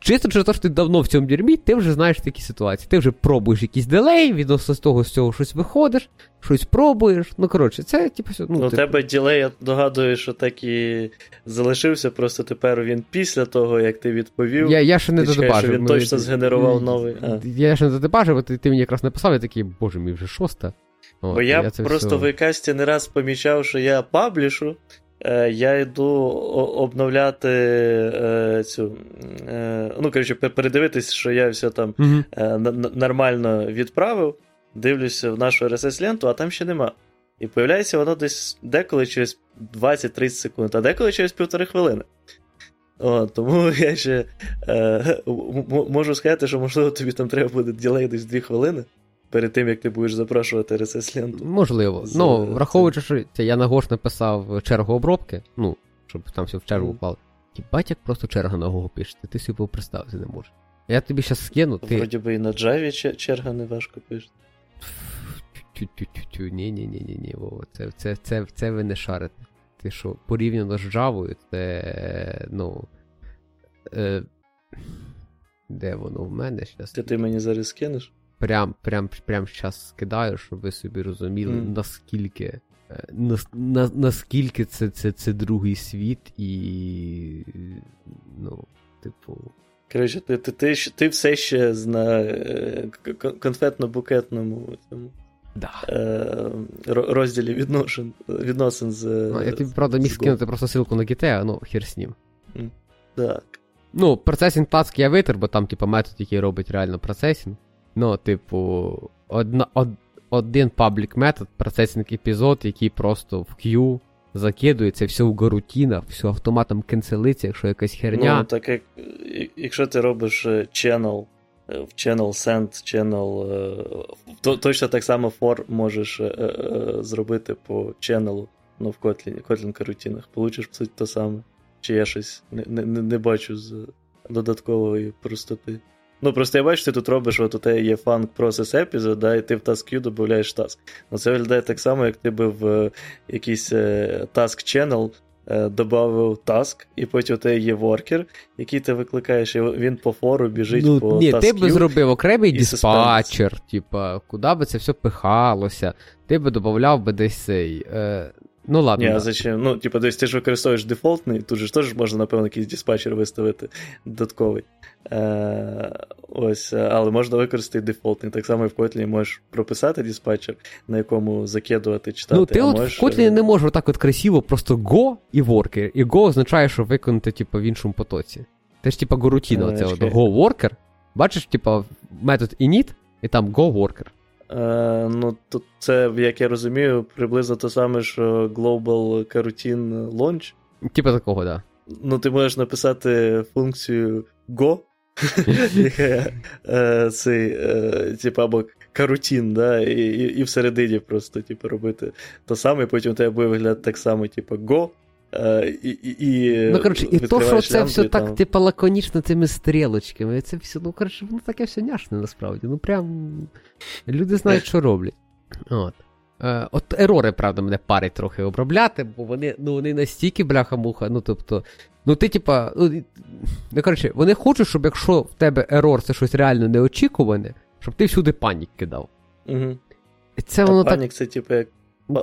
Чисто через те, що ти давно в цьому дерьмі, ти вже знаєш такі ситуації. Ти вже пробуєш якийсь делей, відносно з того, з цього щось виходиш, щось пробуєш. Ну, коротше, це типу. Ну, ну типу... тебе ділей, я догадую, що так і залишився, просто тепер він після того, як ти відповів. Я я ще не додебажив. Він точно згенерував новий. А. Я ще не додебажив, ти, ти мені якраз написав, я такий, боже мій вже шоста. От, Бо я, я просто все... в екасті не раз помічав, що я паблішу, я йду обновляти е, цю. Е, ну, коротше, передивитись, що я все там mm-hmm. нормально відправив. Дивлюся в нашу RSS-ленту, а там ще нема. І появляється воно десь деколи через 20-30 секунд, а деколи через півтори хвилини. О, Тому [laughs] я ще е, можу сказати, що, можливо, тобі там треба буде ділей десь 2 хвилини перед тим, як ти будеш запрошувати rss ленту Можливо. З, ну, враховуючи, що я на Гош написав чергу обробки, ну, щоб там все в чергу вклали. Хібать, як просто черга на Гого пишете, ти собі представити не можеш. Я тобі зараз скину. ти... Вроді би і на Java черга не важко пишете. Тю-тю-тю-тю, ні-ні-ні-ні, Вова, це, це, це, це ви не шарите. сказати, що порівняно з Java, це, ну. Е, Де воно в мене? Щас. Ти ти мені зараз скинеш? Прям прям, прям зараз скидаю, щоб ви собі розуміли, mm. наскільки е, на, на, наскільки це це, це другий світ, і. Ну, типу. Коротше, ти ти, ти, ти все ще на е, конфетно-букетному цьому. Да. Е, розділі відношен, відносин з. А, я тобі, правда, міг скинути просто ссылку на GTA, ну, хер з ним. Так. Ну, процесінг task я витер, бо там, типу, метод, який робить реально процесінг. Ну, типу, одна, од, один паблік метод, процесінг епізод, який просто в queue закидується, все в гарутінах, все автоматом кенселиться, якщо якась херня. Ну, так як якщо ти робиш е, channel, е, в channel send, channel, е, то, точно так само for можеш зробити по channel, ну, в Kotlin, Kotlin карутінах. Получиш, по суті, то саме. Чи я щось не, не, не бачу з додаткової простоти. Ну, просто я бачу, ти тут робиш, от у тебе є funk process episode, да, і ти в task queue додаєш task. Ну, це виглядає так само, як ти би в е, якийсь е, task channel е, додав task, і потім у тебе є воркер, який ти викликаєш, і він по фору біжить ну, по Ні, ти би зробив окремий диспатчер, типа, куди би це все пихалося, ти би додав би десь цей. Е... Ну ладно. Ні, да. а зачем? Ну, типу, десь ти ж використовуєш дефолтний, тут же ж теж можна, напевно, якийсь диспатчер виставити додатковий. Е, Ось, але можна використати дефолтний. Так само і в Kotlin можеш прописати диспатчер, на якому закидувати, читати. Ну, ти а от можеш... в Kotlin не можеш отак от красиво просто go і worker. І go означає, що виконати, типу, в іншому потоці. Це ж, типу, горутіна, оце от go worker. Бачиш, типу, метод init, і там go worker. Е, ну, то це, як я розумію, приблизно те саме, що Global Coroutine Launch. Типа такого, так. Да. Ну, ти можеш написати функцію Go, [laughs] е, е, типу, або карутін, да, і і, всередині просто типу, робити то саме, і потім у тебе буде виглядати так само, типу, Go. Uh, і, і, Ну, коротше, і то, що це все так, типу, лаконічно цими стрілочками, це все, ну, коротше, воно таке все няшне насправді. Ну, прям. Люди знають, що роблять. От. Е, От ерори, правда, мене парить трохи обробляти, бо вони ну, вони настільки бляха-муха. Ну, тобто, ну ти, типа, ну, ну, коротше, вони хочуть, щоб якщо в тебе ерор це щось реально неочікуване, щоб ти всюди панік кидав. Угу. І це воно панік так... це, типу, як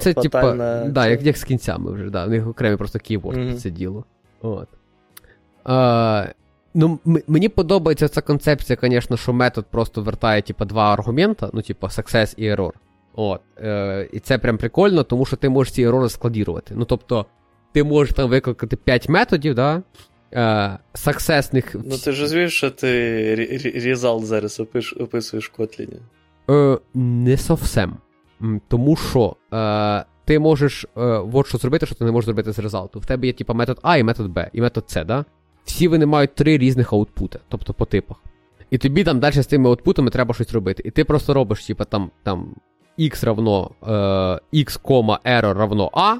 це, типа, да, як, як з кінцями вже, да. У них окремі просто кейворд mm-hmm. це діло. От. А, ну, м- Мені подобається ця концепція, звісно, що метод просто вертає, типа, два аргумента, ну, типа, success і error. От. Е, І це прям прикольно, тому що ти можеш ці ерори складірувати. Ну, тобто, ти можеш там викликати 5 методів, да? Е, Саксесних. Ну, ти ж розвієш, що ти резалт зараз опиш, описуєш в Kotlin? Е, Не совсем. Тому що е, ти можеш е, от що зробити, що ти не можеш зробити з результату. В тебе є типу, метод А і метод Б, і метод С, да? Всі вони мають три різних аутпути, тобто по типах. І тобі там далі з цими аутпутами треба щось робити. І ти просто робиш, типу, там там x равно е, x, error равно A,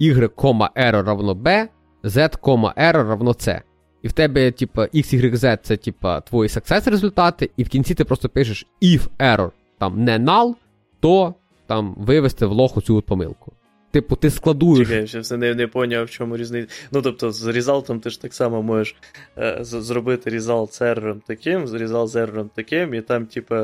y, error равно B, z, error равно C. І в тебе, типу, x, y, z це типу, твої success результати, і в кінці ти просто пишеш if error там не null, то там вивести в лоху цю от помилку. Типу, ти складуєш. Чекай, я все не не поняв, в чому різниця. Ну, тобто, з результатом ти ж так само можеш е, зробити результат з ерором таким, з результат з ерором таким, і там, типу,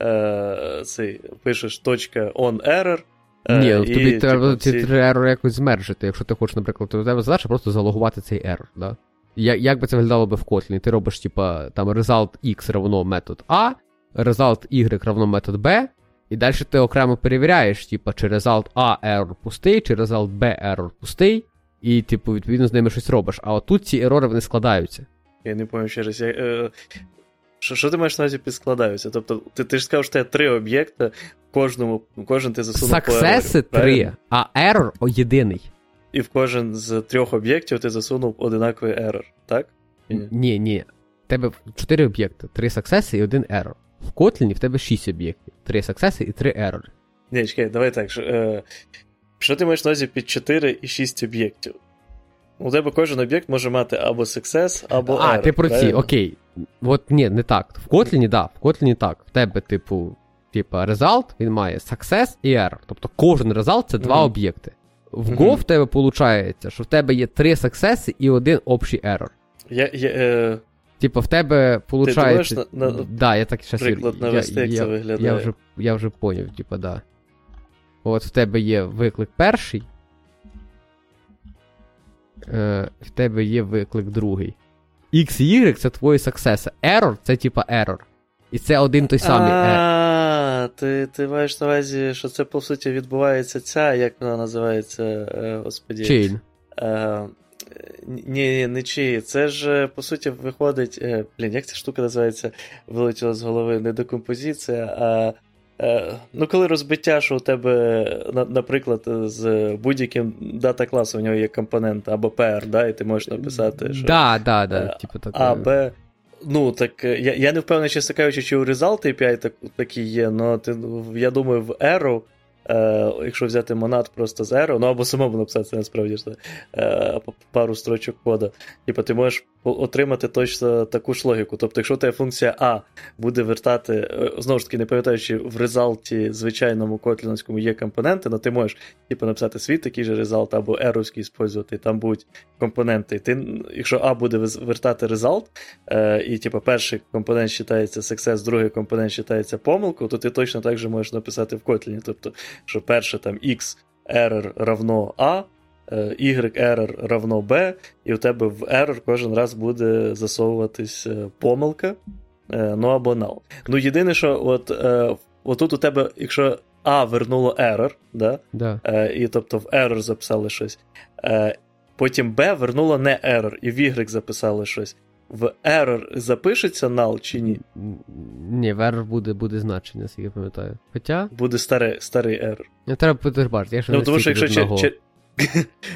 е, цей, пишеш точка on error. Е, Ні, і, тобі типу, треба ці ерор якось змержити. Якщо ти хочеш, наприклад, у тебе задача просто залогувати цей error. Да? Я, як би це виглядало би в Kotlin? Ти робиш, типа, там result x равно метод А, result y равно метод B, і далі ти окремо перевіряєш, типу, чи результат А ерор пустий, чи результат Б ерор пустий, і, типу, відповідно, з ними щось робиш. А отут ці ерори вони складаються. Я не пам'ятаю ще раз. Я, е, що, що ти маєш на увазі підскладаються? Тобто, ти ти ж сказав, що це три об'єкти, кожному, кожен ти засунув Саксеси три, а ерор єдиний. І в кожен з трьох об'єктів ти засунув одинаковий ерор, так? Ні, ні. У тебе чотири об'єкти: три саксеси і один ерор. В Kotlin в тебе 6 об'єктів, 3 саксеси і 3 ерори. Ні, чекай, давай так. Е, Що ти маєш на увазі під 4 і 6 об'єктів? У тебе кожен об'єкт може мати або success, або. А, error, ти про ці, окей. От ні, не так. В Kotlin, да, в Kotlin так. В тебе, типу, типу, result, він має success і error. Тобто кожен result це два mm-hmm. об'єкти. В Go в тебе виходить, що в тебе є три саксеси і один общий ерор. Я, я, е... Типа в тебе виходить. Ти на, на... Да, я так щас приклад навести, як я, це виглядає. Я вже я вже поняв, типа, да. От в тебе є виклик перший. Е, В тебе є виклик другий. X і Y це твої саксеси. Error це типа error. І це один той самий. А, ти ти маєш на увазі, що це по суті відбувається ця, як вона називається, е, господі. Chain. Е, ні, не чи. Це ж, по суті, виходить. Е, блін, як ця штука називається? Вилетіла з голови не декомпозиція, а. Ну, коли розбиття, що у тебе, наприклад, з будь-яким дата класом у нього є компонент або PR, да, і ти можеш написати, що. Да, да, да, типу А, Б. Ну, так я я не впевнений, чесно кажучи, чи у Result API так, такі є, але я думаю, в Arrow Е, Якщо взяти монад просто з ну або самому написати насправді ж, е, пару строчок кода, типу, ти можеш отримати точно таку ж логіку. Тобто, якщо тебе функція А буде вертати, е, знову ж таки, не пам'ятаючи, в резалті звичайному котлінському є компоненти, але ти можеш типу, написати свій такий же резалт або еровський спользувати, там будуть компоненти. Ти, Якщо А буде вертати резалт, е, і типу, перший компонент вважається success, другий компонент вважається помилкою, то ти точно так же можеш написати в Kotlin. Тобто, що перше там X error равно A, е, Y error равно B, і у тебе в error кожен раз буде засовуватись е, помилка, е, ну або null. Ну, єдине, що от, отут у тебе, якщо A вернуло error, да? Да. і тобто в error записали щось, потім B вернуло не error, і в Y записали щось в error запишеться null чи ні? Ні, в error буде буде значення, як я пам'ятаю. Хоча. Буде старий старий error. Не треба потербати, я Ну, тому що якщо чи, чи...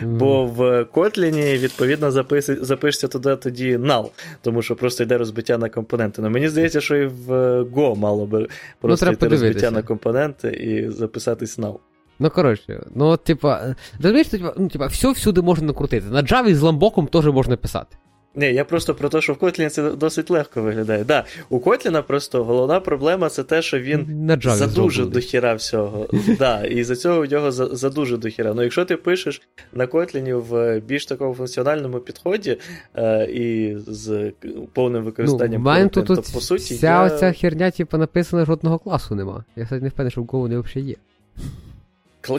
Бо в Kotlin, відповідно, запис... запишеться туди тоді null, тому що просто йде розбиття на компоненти. Ну, Мені здається, що і в Go мало би просто ну, йти розбиття на компоненти і записатись null. Ну, коротше, ну, типа, розумієш, ну, типа, все всюди можна накрутити. На Java з ламбоком теж можна писати. Ні, я просто про те, що в Котліні це досить легко виглядає. Да, У Котліна просто головна проблема це те, що він задуже дохіра всього. Да, І за цього в нього задуже дохіра. Ну якщо ти пишеш на Котліні в більш такому функціональному підході е, і з повним використанням ну, Kotlin, тут, то по суті. Вся я... оця херня, типу, написана, жодного класу нема. Я кстати, не впевнений, що в Go вони взагалі є.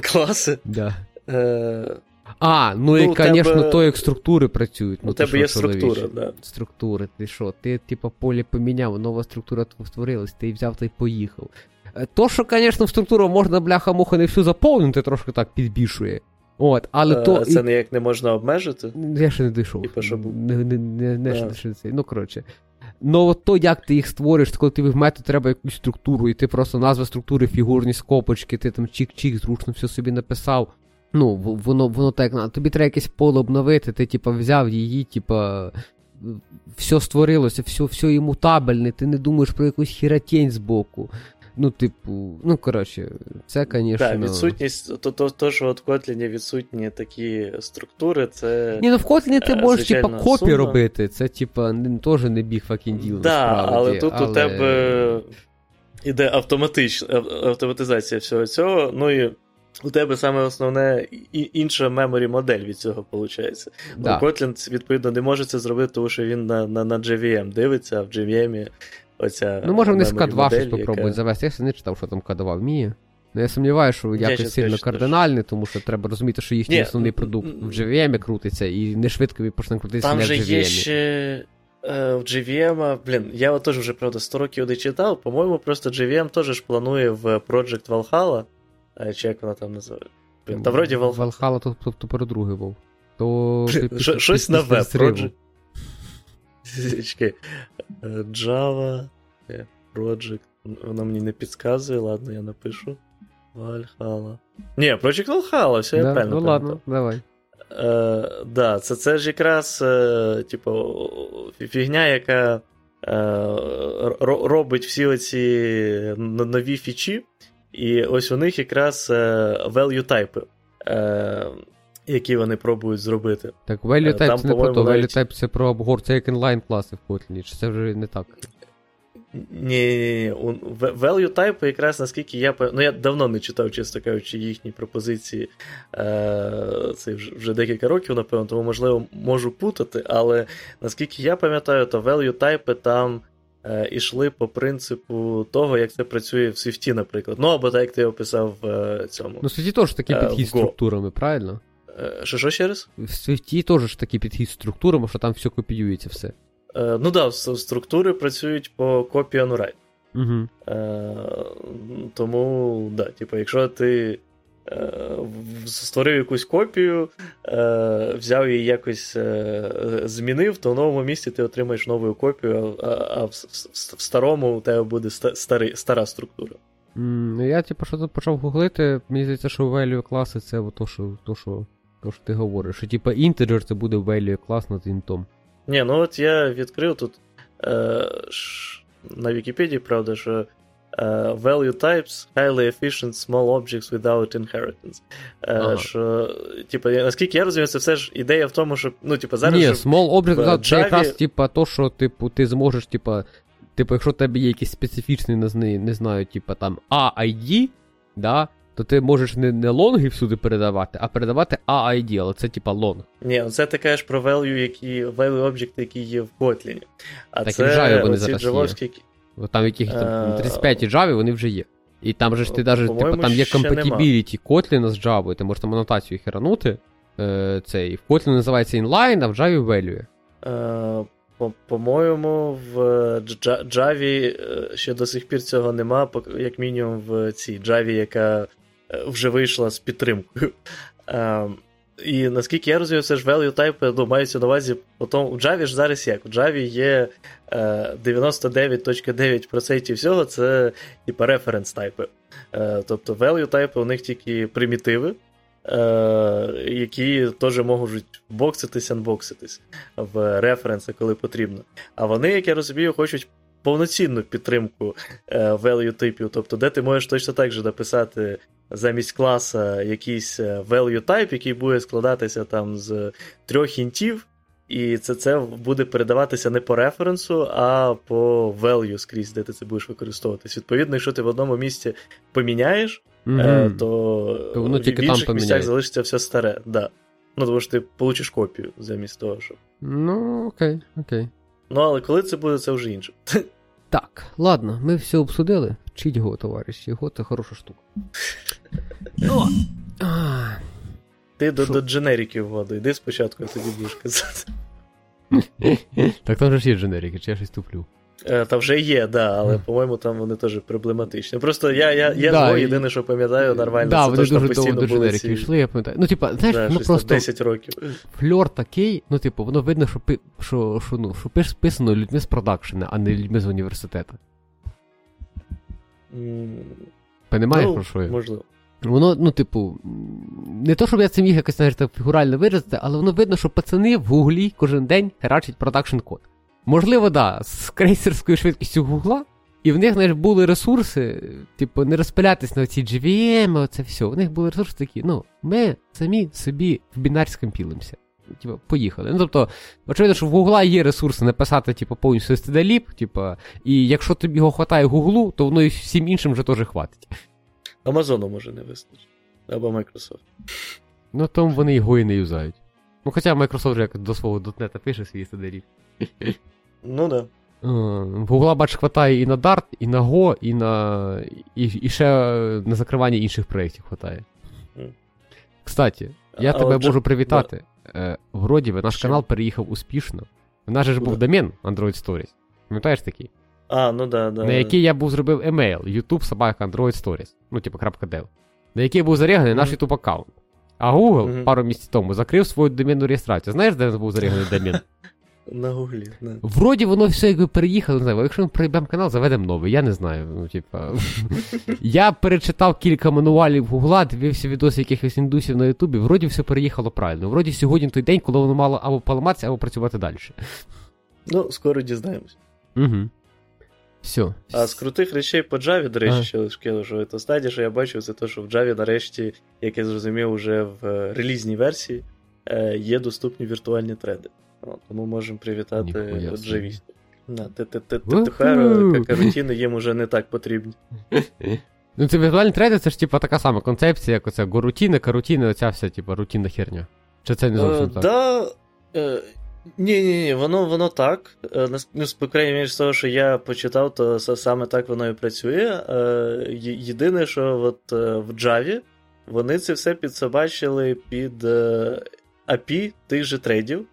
Класи? Да. Е... А, ну, ну і, звісно, тебе... то, як структури працюють. Ну, У тебе є структура, да. Структури, ти що? Ти, типу, поле поміняв, нова структура створилась, ти взяв та й поїхав. Е, то, що, звісно, в структуру можна, бляха-муха, не всю заповнити, трошки так підбільшує. От, але а, то... Це і... ніяк не можна обмежити? Я ще не дійшов. Типа, щоб... Не, не, не, не, не, не, Ну, коротше. Ну, от то, як ти їх створиш, коли ти в метод треба якусь структуру, і ти просто назва структури, фігурні скопочки, ти там чик-чик, зручно все собі написав. Ну, воно воно так. Тобі треба якесь поле обновити, ти типа, взяв її, типа. Все створилося, все все імутабельне, ти не думаєш про якусь хіротень з боку. Ну, типу, ну, коротше, це, звісно. Так, відсутність, то, то, то, що от Kotlin відсутні такі структури, це. Ні, ну в Kotlin ти можеш, типа, копі сумно. робити, це, типа, теж не біг факін діл. Так, але тут але... у тебе іде автоматична автоматизація всього цього, ну і у тебе саме основне інша меморі модель від цього виходить. Да. Kotlin, відповідно, не може це зробити, тому що він на на, на JVM дивиться, а в JVM оця. Ну, може, вони з K2 щось попробують яка... завести. Я не читав, що там K2 вміє. Ну, я сумніваюся, що якось я сильно кардинальне, тому що треба розуміти, що їхній Ні, основний продукт в JVM крутиться, і не швидко почне крутитися там не в JVM. Там є ще в JVM, блін, я от теж вже, правда, 100 років не читав, по-моєму, просто JVM теж планує в Project Valhalla чи як вона там називає? Та вроді Valhalla. Valhalla то, то, то передругий був. То [laughs] Щось нове. Project. [laughs] Чекай. Java. Project. Вона мені не підказує, ладно, я напишу. Valhalla. Ні, Project Valhalla, все я правильно. Ну ладно, давай. Е, да, це це ж якраз е, типу, фігня, яка е, робить всі оці нові фічі, і ось у них якраз е, value type, е, які вони пробують зробити. Так, value type Там, це не про то, value type це про обгор, це як inline класи в Kotlin, чи це вже не так? Ні, value type якраз наскільки я Ну, я давно не читав, чесно кажучи, їхні пропозиції. Е, Це вже декілька років, напевно, тому, можливо, можу путати, але наскільки я пам'ятаю, то value type там е, ішли по принципу того, як це працює в Swift, наприклад. Ну, або так, як ти описав в е, цьому. Ну, в Swift теж такий підхід структурами, правильно? Е, що, що ще раз? В Swift теж такий підхід структурами, що там все копіюється все. Е, ну так, да, структури працюють по and. Угу. Е, Тому, да, типу, якщо ти е, створив якусь копію, е, взяв її якось е, змінив, то в новому місці ти отримаєш нову копію, а, в, старому у тебе буде старий, стара структура. Mm, я, типу, що тут почав гуглити, мені здається, що value класи це то, що то, що, то, що ти говориш. Що, типу, integer це буде value клас над інтом. Ні, ну от я відкрив тут е, ш, на Вікіпедії, правда, що е, value types highly efficient small objects without inheritance. Е, ага. що, типу, наскільки я розумію, це все ж ідея в тому, що ну, типу, зараз. Ні, small object without, це якраз типу, то, що типу, ти зможеш, типу, типу, якщо в тебе є якийсь специфічний, не, не знаю, типу, там AID, да, то ти можеш не не лонги всюди передавати, а передавати AID, але це типа лонг. Ні, це ти кажеш про value, які value object, які є в Kotlin. А так це і в Java вони зараз джавовські... Там яких там 35 е, Java вони вже є. І там же ж ти навіть, типу, там є compatibility Kotlin з Java, ти можеш там анотацію херанути. Е, цей. В Kotlin називається inline, а в Java value. Е, по-моєму, в Java ще до сих пір цього нема, як мінімум в цій Java, яка вже вийшла з підтримкою. І наскільки я розумію, це ж value type ну, мається на увазі, потім у Java ж зараз як? У Java є 99.9% е, всього це типа референс тайпи. Е, тобто value type у них тільки примітиви, е, які теж можуть бокситись, анбокситись в референси, коли потрібно. А вони, як я розумію, хочуть повноцінну підтримку value типів, тобто, де ти можеш точно так же написати замість класа якийсь е, value type, який буде складатися там з трьох інтів, і це це буде передаватися не по референсу, а по value скрізь, де ти це будеш використовуватись. Відповідно, якщо ти в одному місці поміняєш, mm-hmm. то, то воно в інших там місцях залишиться все старе. Да. Ну, тому що ти получиш копію замість того, щоб. Ну, окей, окей. Ну, але коли це буде, це вже інше. [laughs] Так, ладно, ми все обсудили. Вчіть його, товариші, його це хороша штука. О! Ти до до дженериків воду, йди спочатку, а тоді будеш казати. [laughs] Так там же ж є дженерики, чи я щось туплю. Е, та вже є, да, але, по-моєму, там вони теж проблематичні. Просто я я, я да, зло, єдине, що пам'ятаю, нормально, да, це вони дуже довго до дженериків йшли, я пам'ятаю. Ну, типа, знаєш, да, ну просто 10 років. Фльор такий, ну, типу, воно видно, що що, що, ну, що писано людьми з продакшена, а не людьми з університету. Понимаєш, ну, про що я? Можливо. Воно, ну, типу, не то, щоб я це міг якось так фігурально виразити, але воно видно, що пацани в гуглі кожен день херачать продакшн код. Можливо, да, з крейсерською швидкістю гугла, і в них знаєш, були ресурси, типу, не розпилятись на ці GVM, оце все. У них були ресурси такі, ну, ми самі собі в бінар скомпілимося. Типу, поїхали. Ну, тобто, очевидно, що в Гугла є ресурси написати, типу, повністю stdlib, типу, і якщо тобі його хватає Гуглу, то воно і всім іншим вже теж хватить. Амазону може не вистачить. Або Microsoft. Ну, тому вони його і не юзають. Ну, хоча Microsoft вже як до свого дотнета пише свій stdlib. Ну да. В Гугла, бач, хватає і на Dart, і на Go, і на. І, і ще на закривання інших проєктів хватає. Кстати, я а тебе можу привітати. Е, Вроді би, наш канал переїхав успішно. У нас же ж був домен Android Stories. Пам'ятаєш такий? А, ну да, да. На який я був зробив емейл YouTube собака Android Stories. Ну, типу, .dev. На який був зареганий mm-hmm. наш YouTube аккаунт. А Google mm-hmm. пару місяців тому закрив свою доменну реєстрацію. Знаєш, де був зареганий домен? [laughs] На гуглі. Не. Вроді воно все якби переїхало, не знаю, якщо ми прийдемо канал, заведемо новий, я не знаю. Ну, типа. [laughs] Я перечитав кілька мануалів Гугла, дивився відоси якихось індусів на Ютубі, вроді все переїхало правильно. Вроді сьогодні той день, коли воно мало або поламатися, або працювати далі. Ну, скоро дізнаємось. Угу. Все. А з крутих речей по Java, до речі, ще лише що це стадія, що я бачив, це те, що в Java, нарешті, як я зрозумів, вже в е, релізній версії е, є доступні віртуальні треди. Тому можемо привітати Джавістів. Да, Тепер карутіни їм уже не так потрібні. [laughs] Ну, це віртуальні трейди, це ж типа така сама концепція, як оце горутіни, карутіни, оця вся, типа, рутинна херня. Чи це не зовсім так? Да, ні, ні, ні, воно воно так. Ну, по крайній мірі, з того, що я почитав, то саме так воно і працює. Єдине, що от в Java вони це все підсобачили під API тих же трейдів.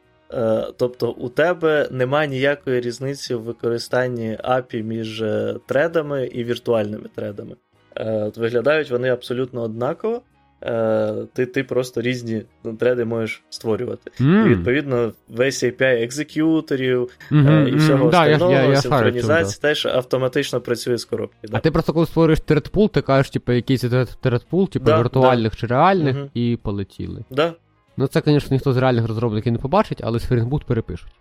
Тобто у тебе немає ніякої різниці в використанні API між тредами і віртуальними тредами. Виглядають вони абсолютно однаково. Ти ти просто різні треди можеш створювати. Mm. І відповідно весь API екзекюторів mm-hmm. і всього да, остального, я, я, я синхронізації да. теж автоматично працює з коробки. Да. А ти просто коли створюєш thread pool, ти кажеш, типу, якийсь thread pool, типу да, віртуальних чи реальних, mm-hmm. і полетіли. Да. Ну це, звісно, ніхто з реальних розробників не побачить, але Boot перепишуть.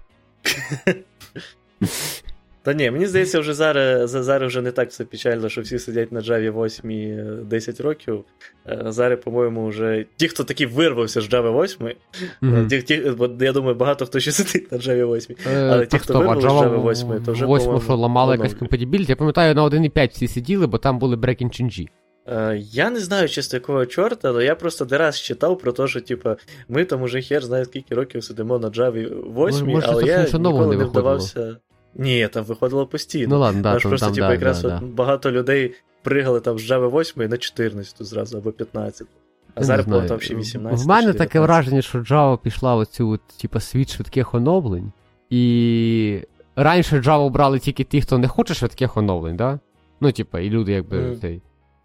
[laughs] Та ні, мені здається, вже зараз зараз вже не так все печально, що всі сидять на Java 8 10 років. Е, зараз, по-моєму, вже ті, хто таки вирвався з Java 8, mm-hmm. ті, ті, бо я думаю, багато хто ще сидить на Java 8. Е, але ті, хто вирвався з Java 8, то вже 8, що ламали якась compatibility. Я пам'ятаю, на 1.5 всі сиділи, бо там були breaking change. Е, я не знаю, чисто якого чорта, але я просто не раз читав про те, що типу, ми там уже хер знає скільки років сидимо на Java 8, Може, але я ніколи не вдавався. Ні, там виходило постійно. Ну ладно, да, Тож просто, там, типу, да, якраз да, от багато людей пригали там з Java 8 на 14 зразу або 15. А зараз було там ще 18. В мене таке враження, що Java пішла в цю типу, світ швидких оновлень. І раніше Java брали тільки ті, хто не хоче швидких оновлень, да? Ну, типу, і люди якби. Mm. цей.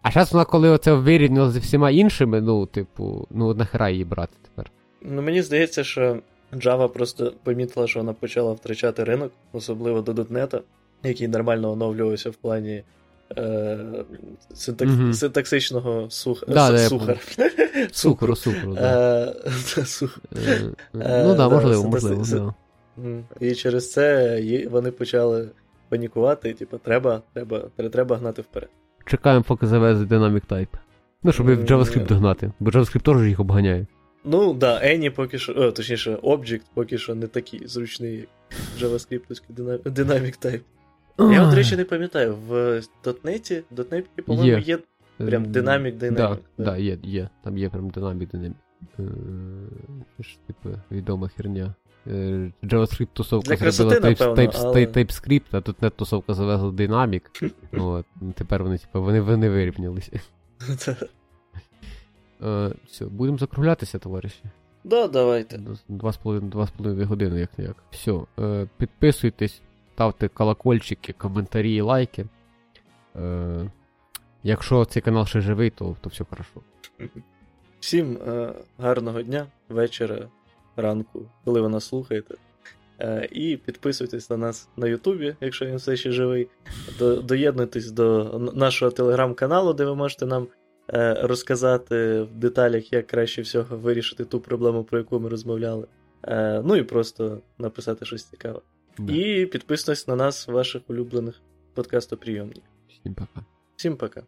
А зараз вона, коли оце вирівняло зі всіма іншими, ну, типу, ну, нахера її брати тепер. Ну, мені здається, що Java просто помітила, що вона почала втрачати ринок, особливо до .NET, який нормально оновлювався в плані е, синтак... mm-hmm. синтаксичного сух... да, сухар. Сукру, сукру, да. Ну так, можливо, можливо. І через це вони почали панікувати, типу, треба, треба, треба гнати вперед. Чекаємо, поки завезе Dynamic Type. Ну, щоб в JavaScript догнати, бо JavaScript теж їх обганяє. Ну, да, Any поки що, о, точніше, Object поки що не такий зручний, як JavaScript Dynamic Type. Я, до речі, не пам'ятаю, в .NET, в .NET, по-моєму, є прям Dynamic Dynamic. Так, да, да, є, є. Там є прям Dynamic Dynamic. Це ж, типу, відома херня. JavaScript тусовка зробила TypeScript, а тут не тусовка завезла Dynamic. [laughs] От, Тепер вони, типу, вони, вони вирівнялися. [laughs] Е, все, будемо закруглятися, товариші. Да, давайте. Два з половиною години, як не як. Все. Е, підписуйтесь, ставте колокольчики, коментарі, лайки. Е, якщо цей канал ще живий, то то все хорошо. Всім е, гарного дня, вечора, ранку, коли ви нас слухаєте. Е, і підписуйтесь на нас на Ютубі, якщо він все ще живий. До, доєднуйтесь до нашого телеграм-каналу, де ви можете нам Е, розказати в деталях, як краще всього вирішити ту проблему, про яку ми розмовляли. Е, ну і просто написати щось цікаве. Да. І підписуйтесь на нас, ваших улюблених подкастоприйомників. Всім пока. Всім пока.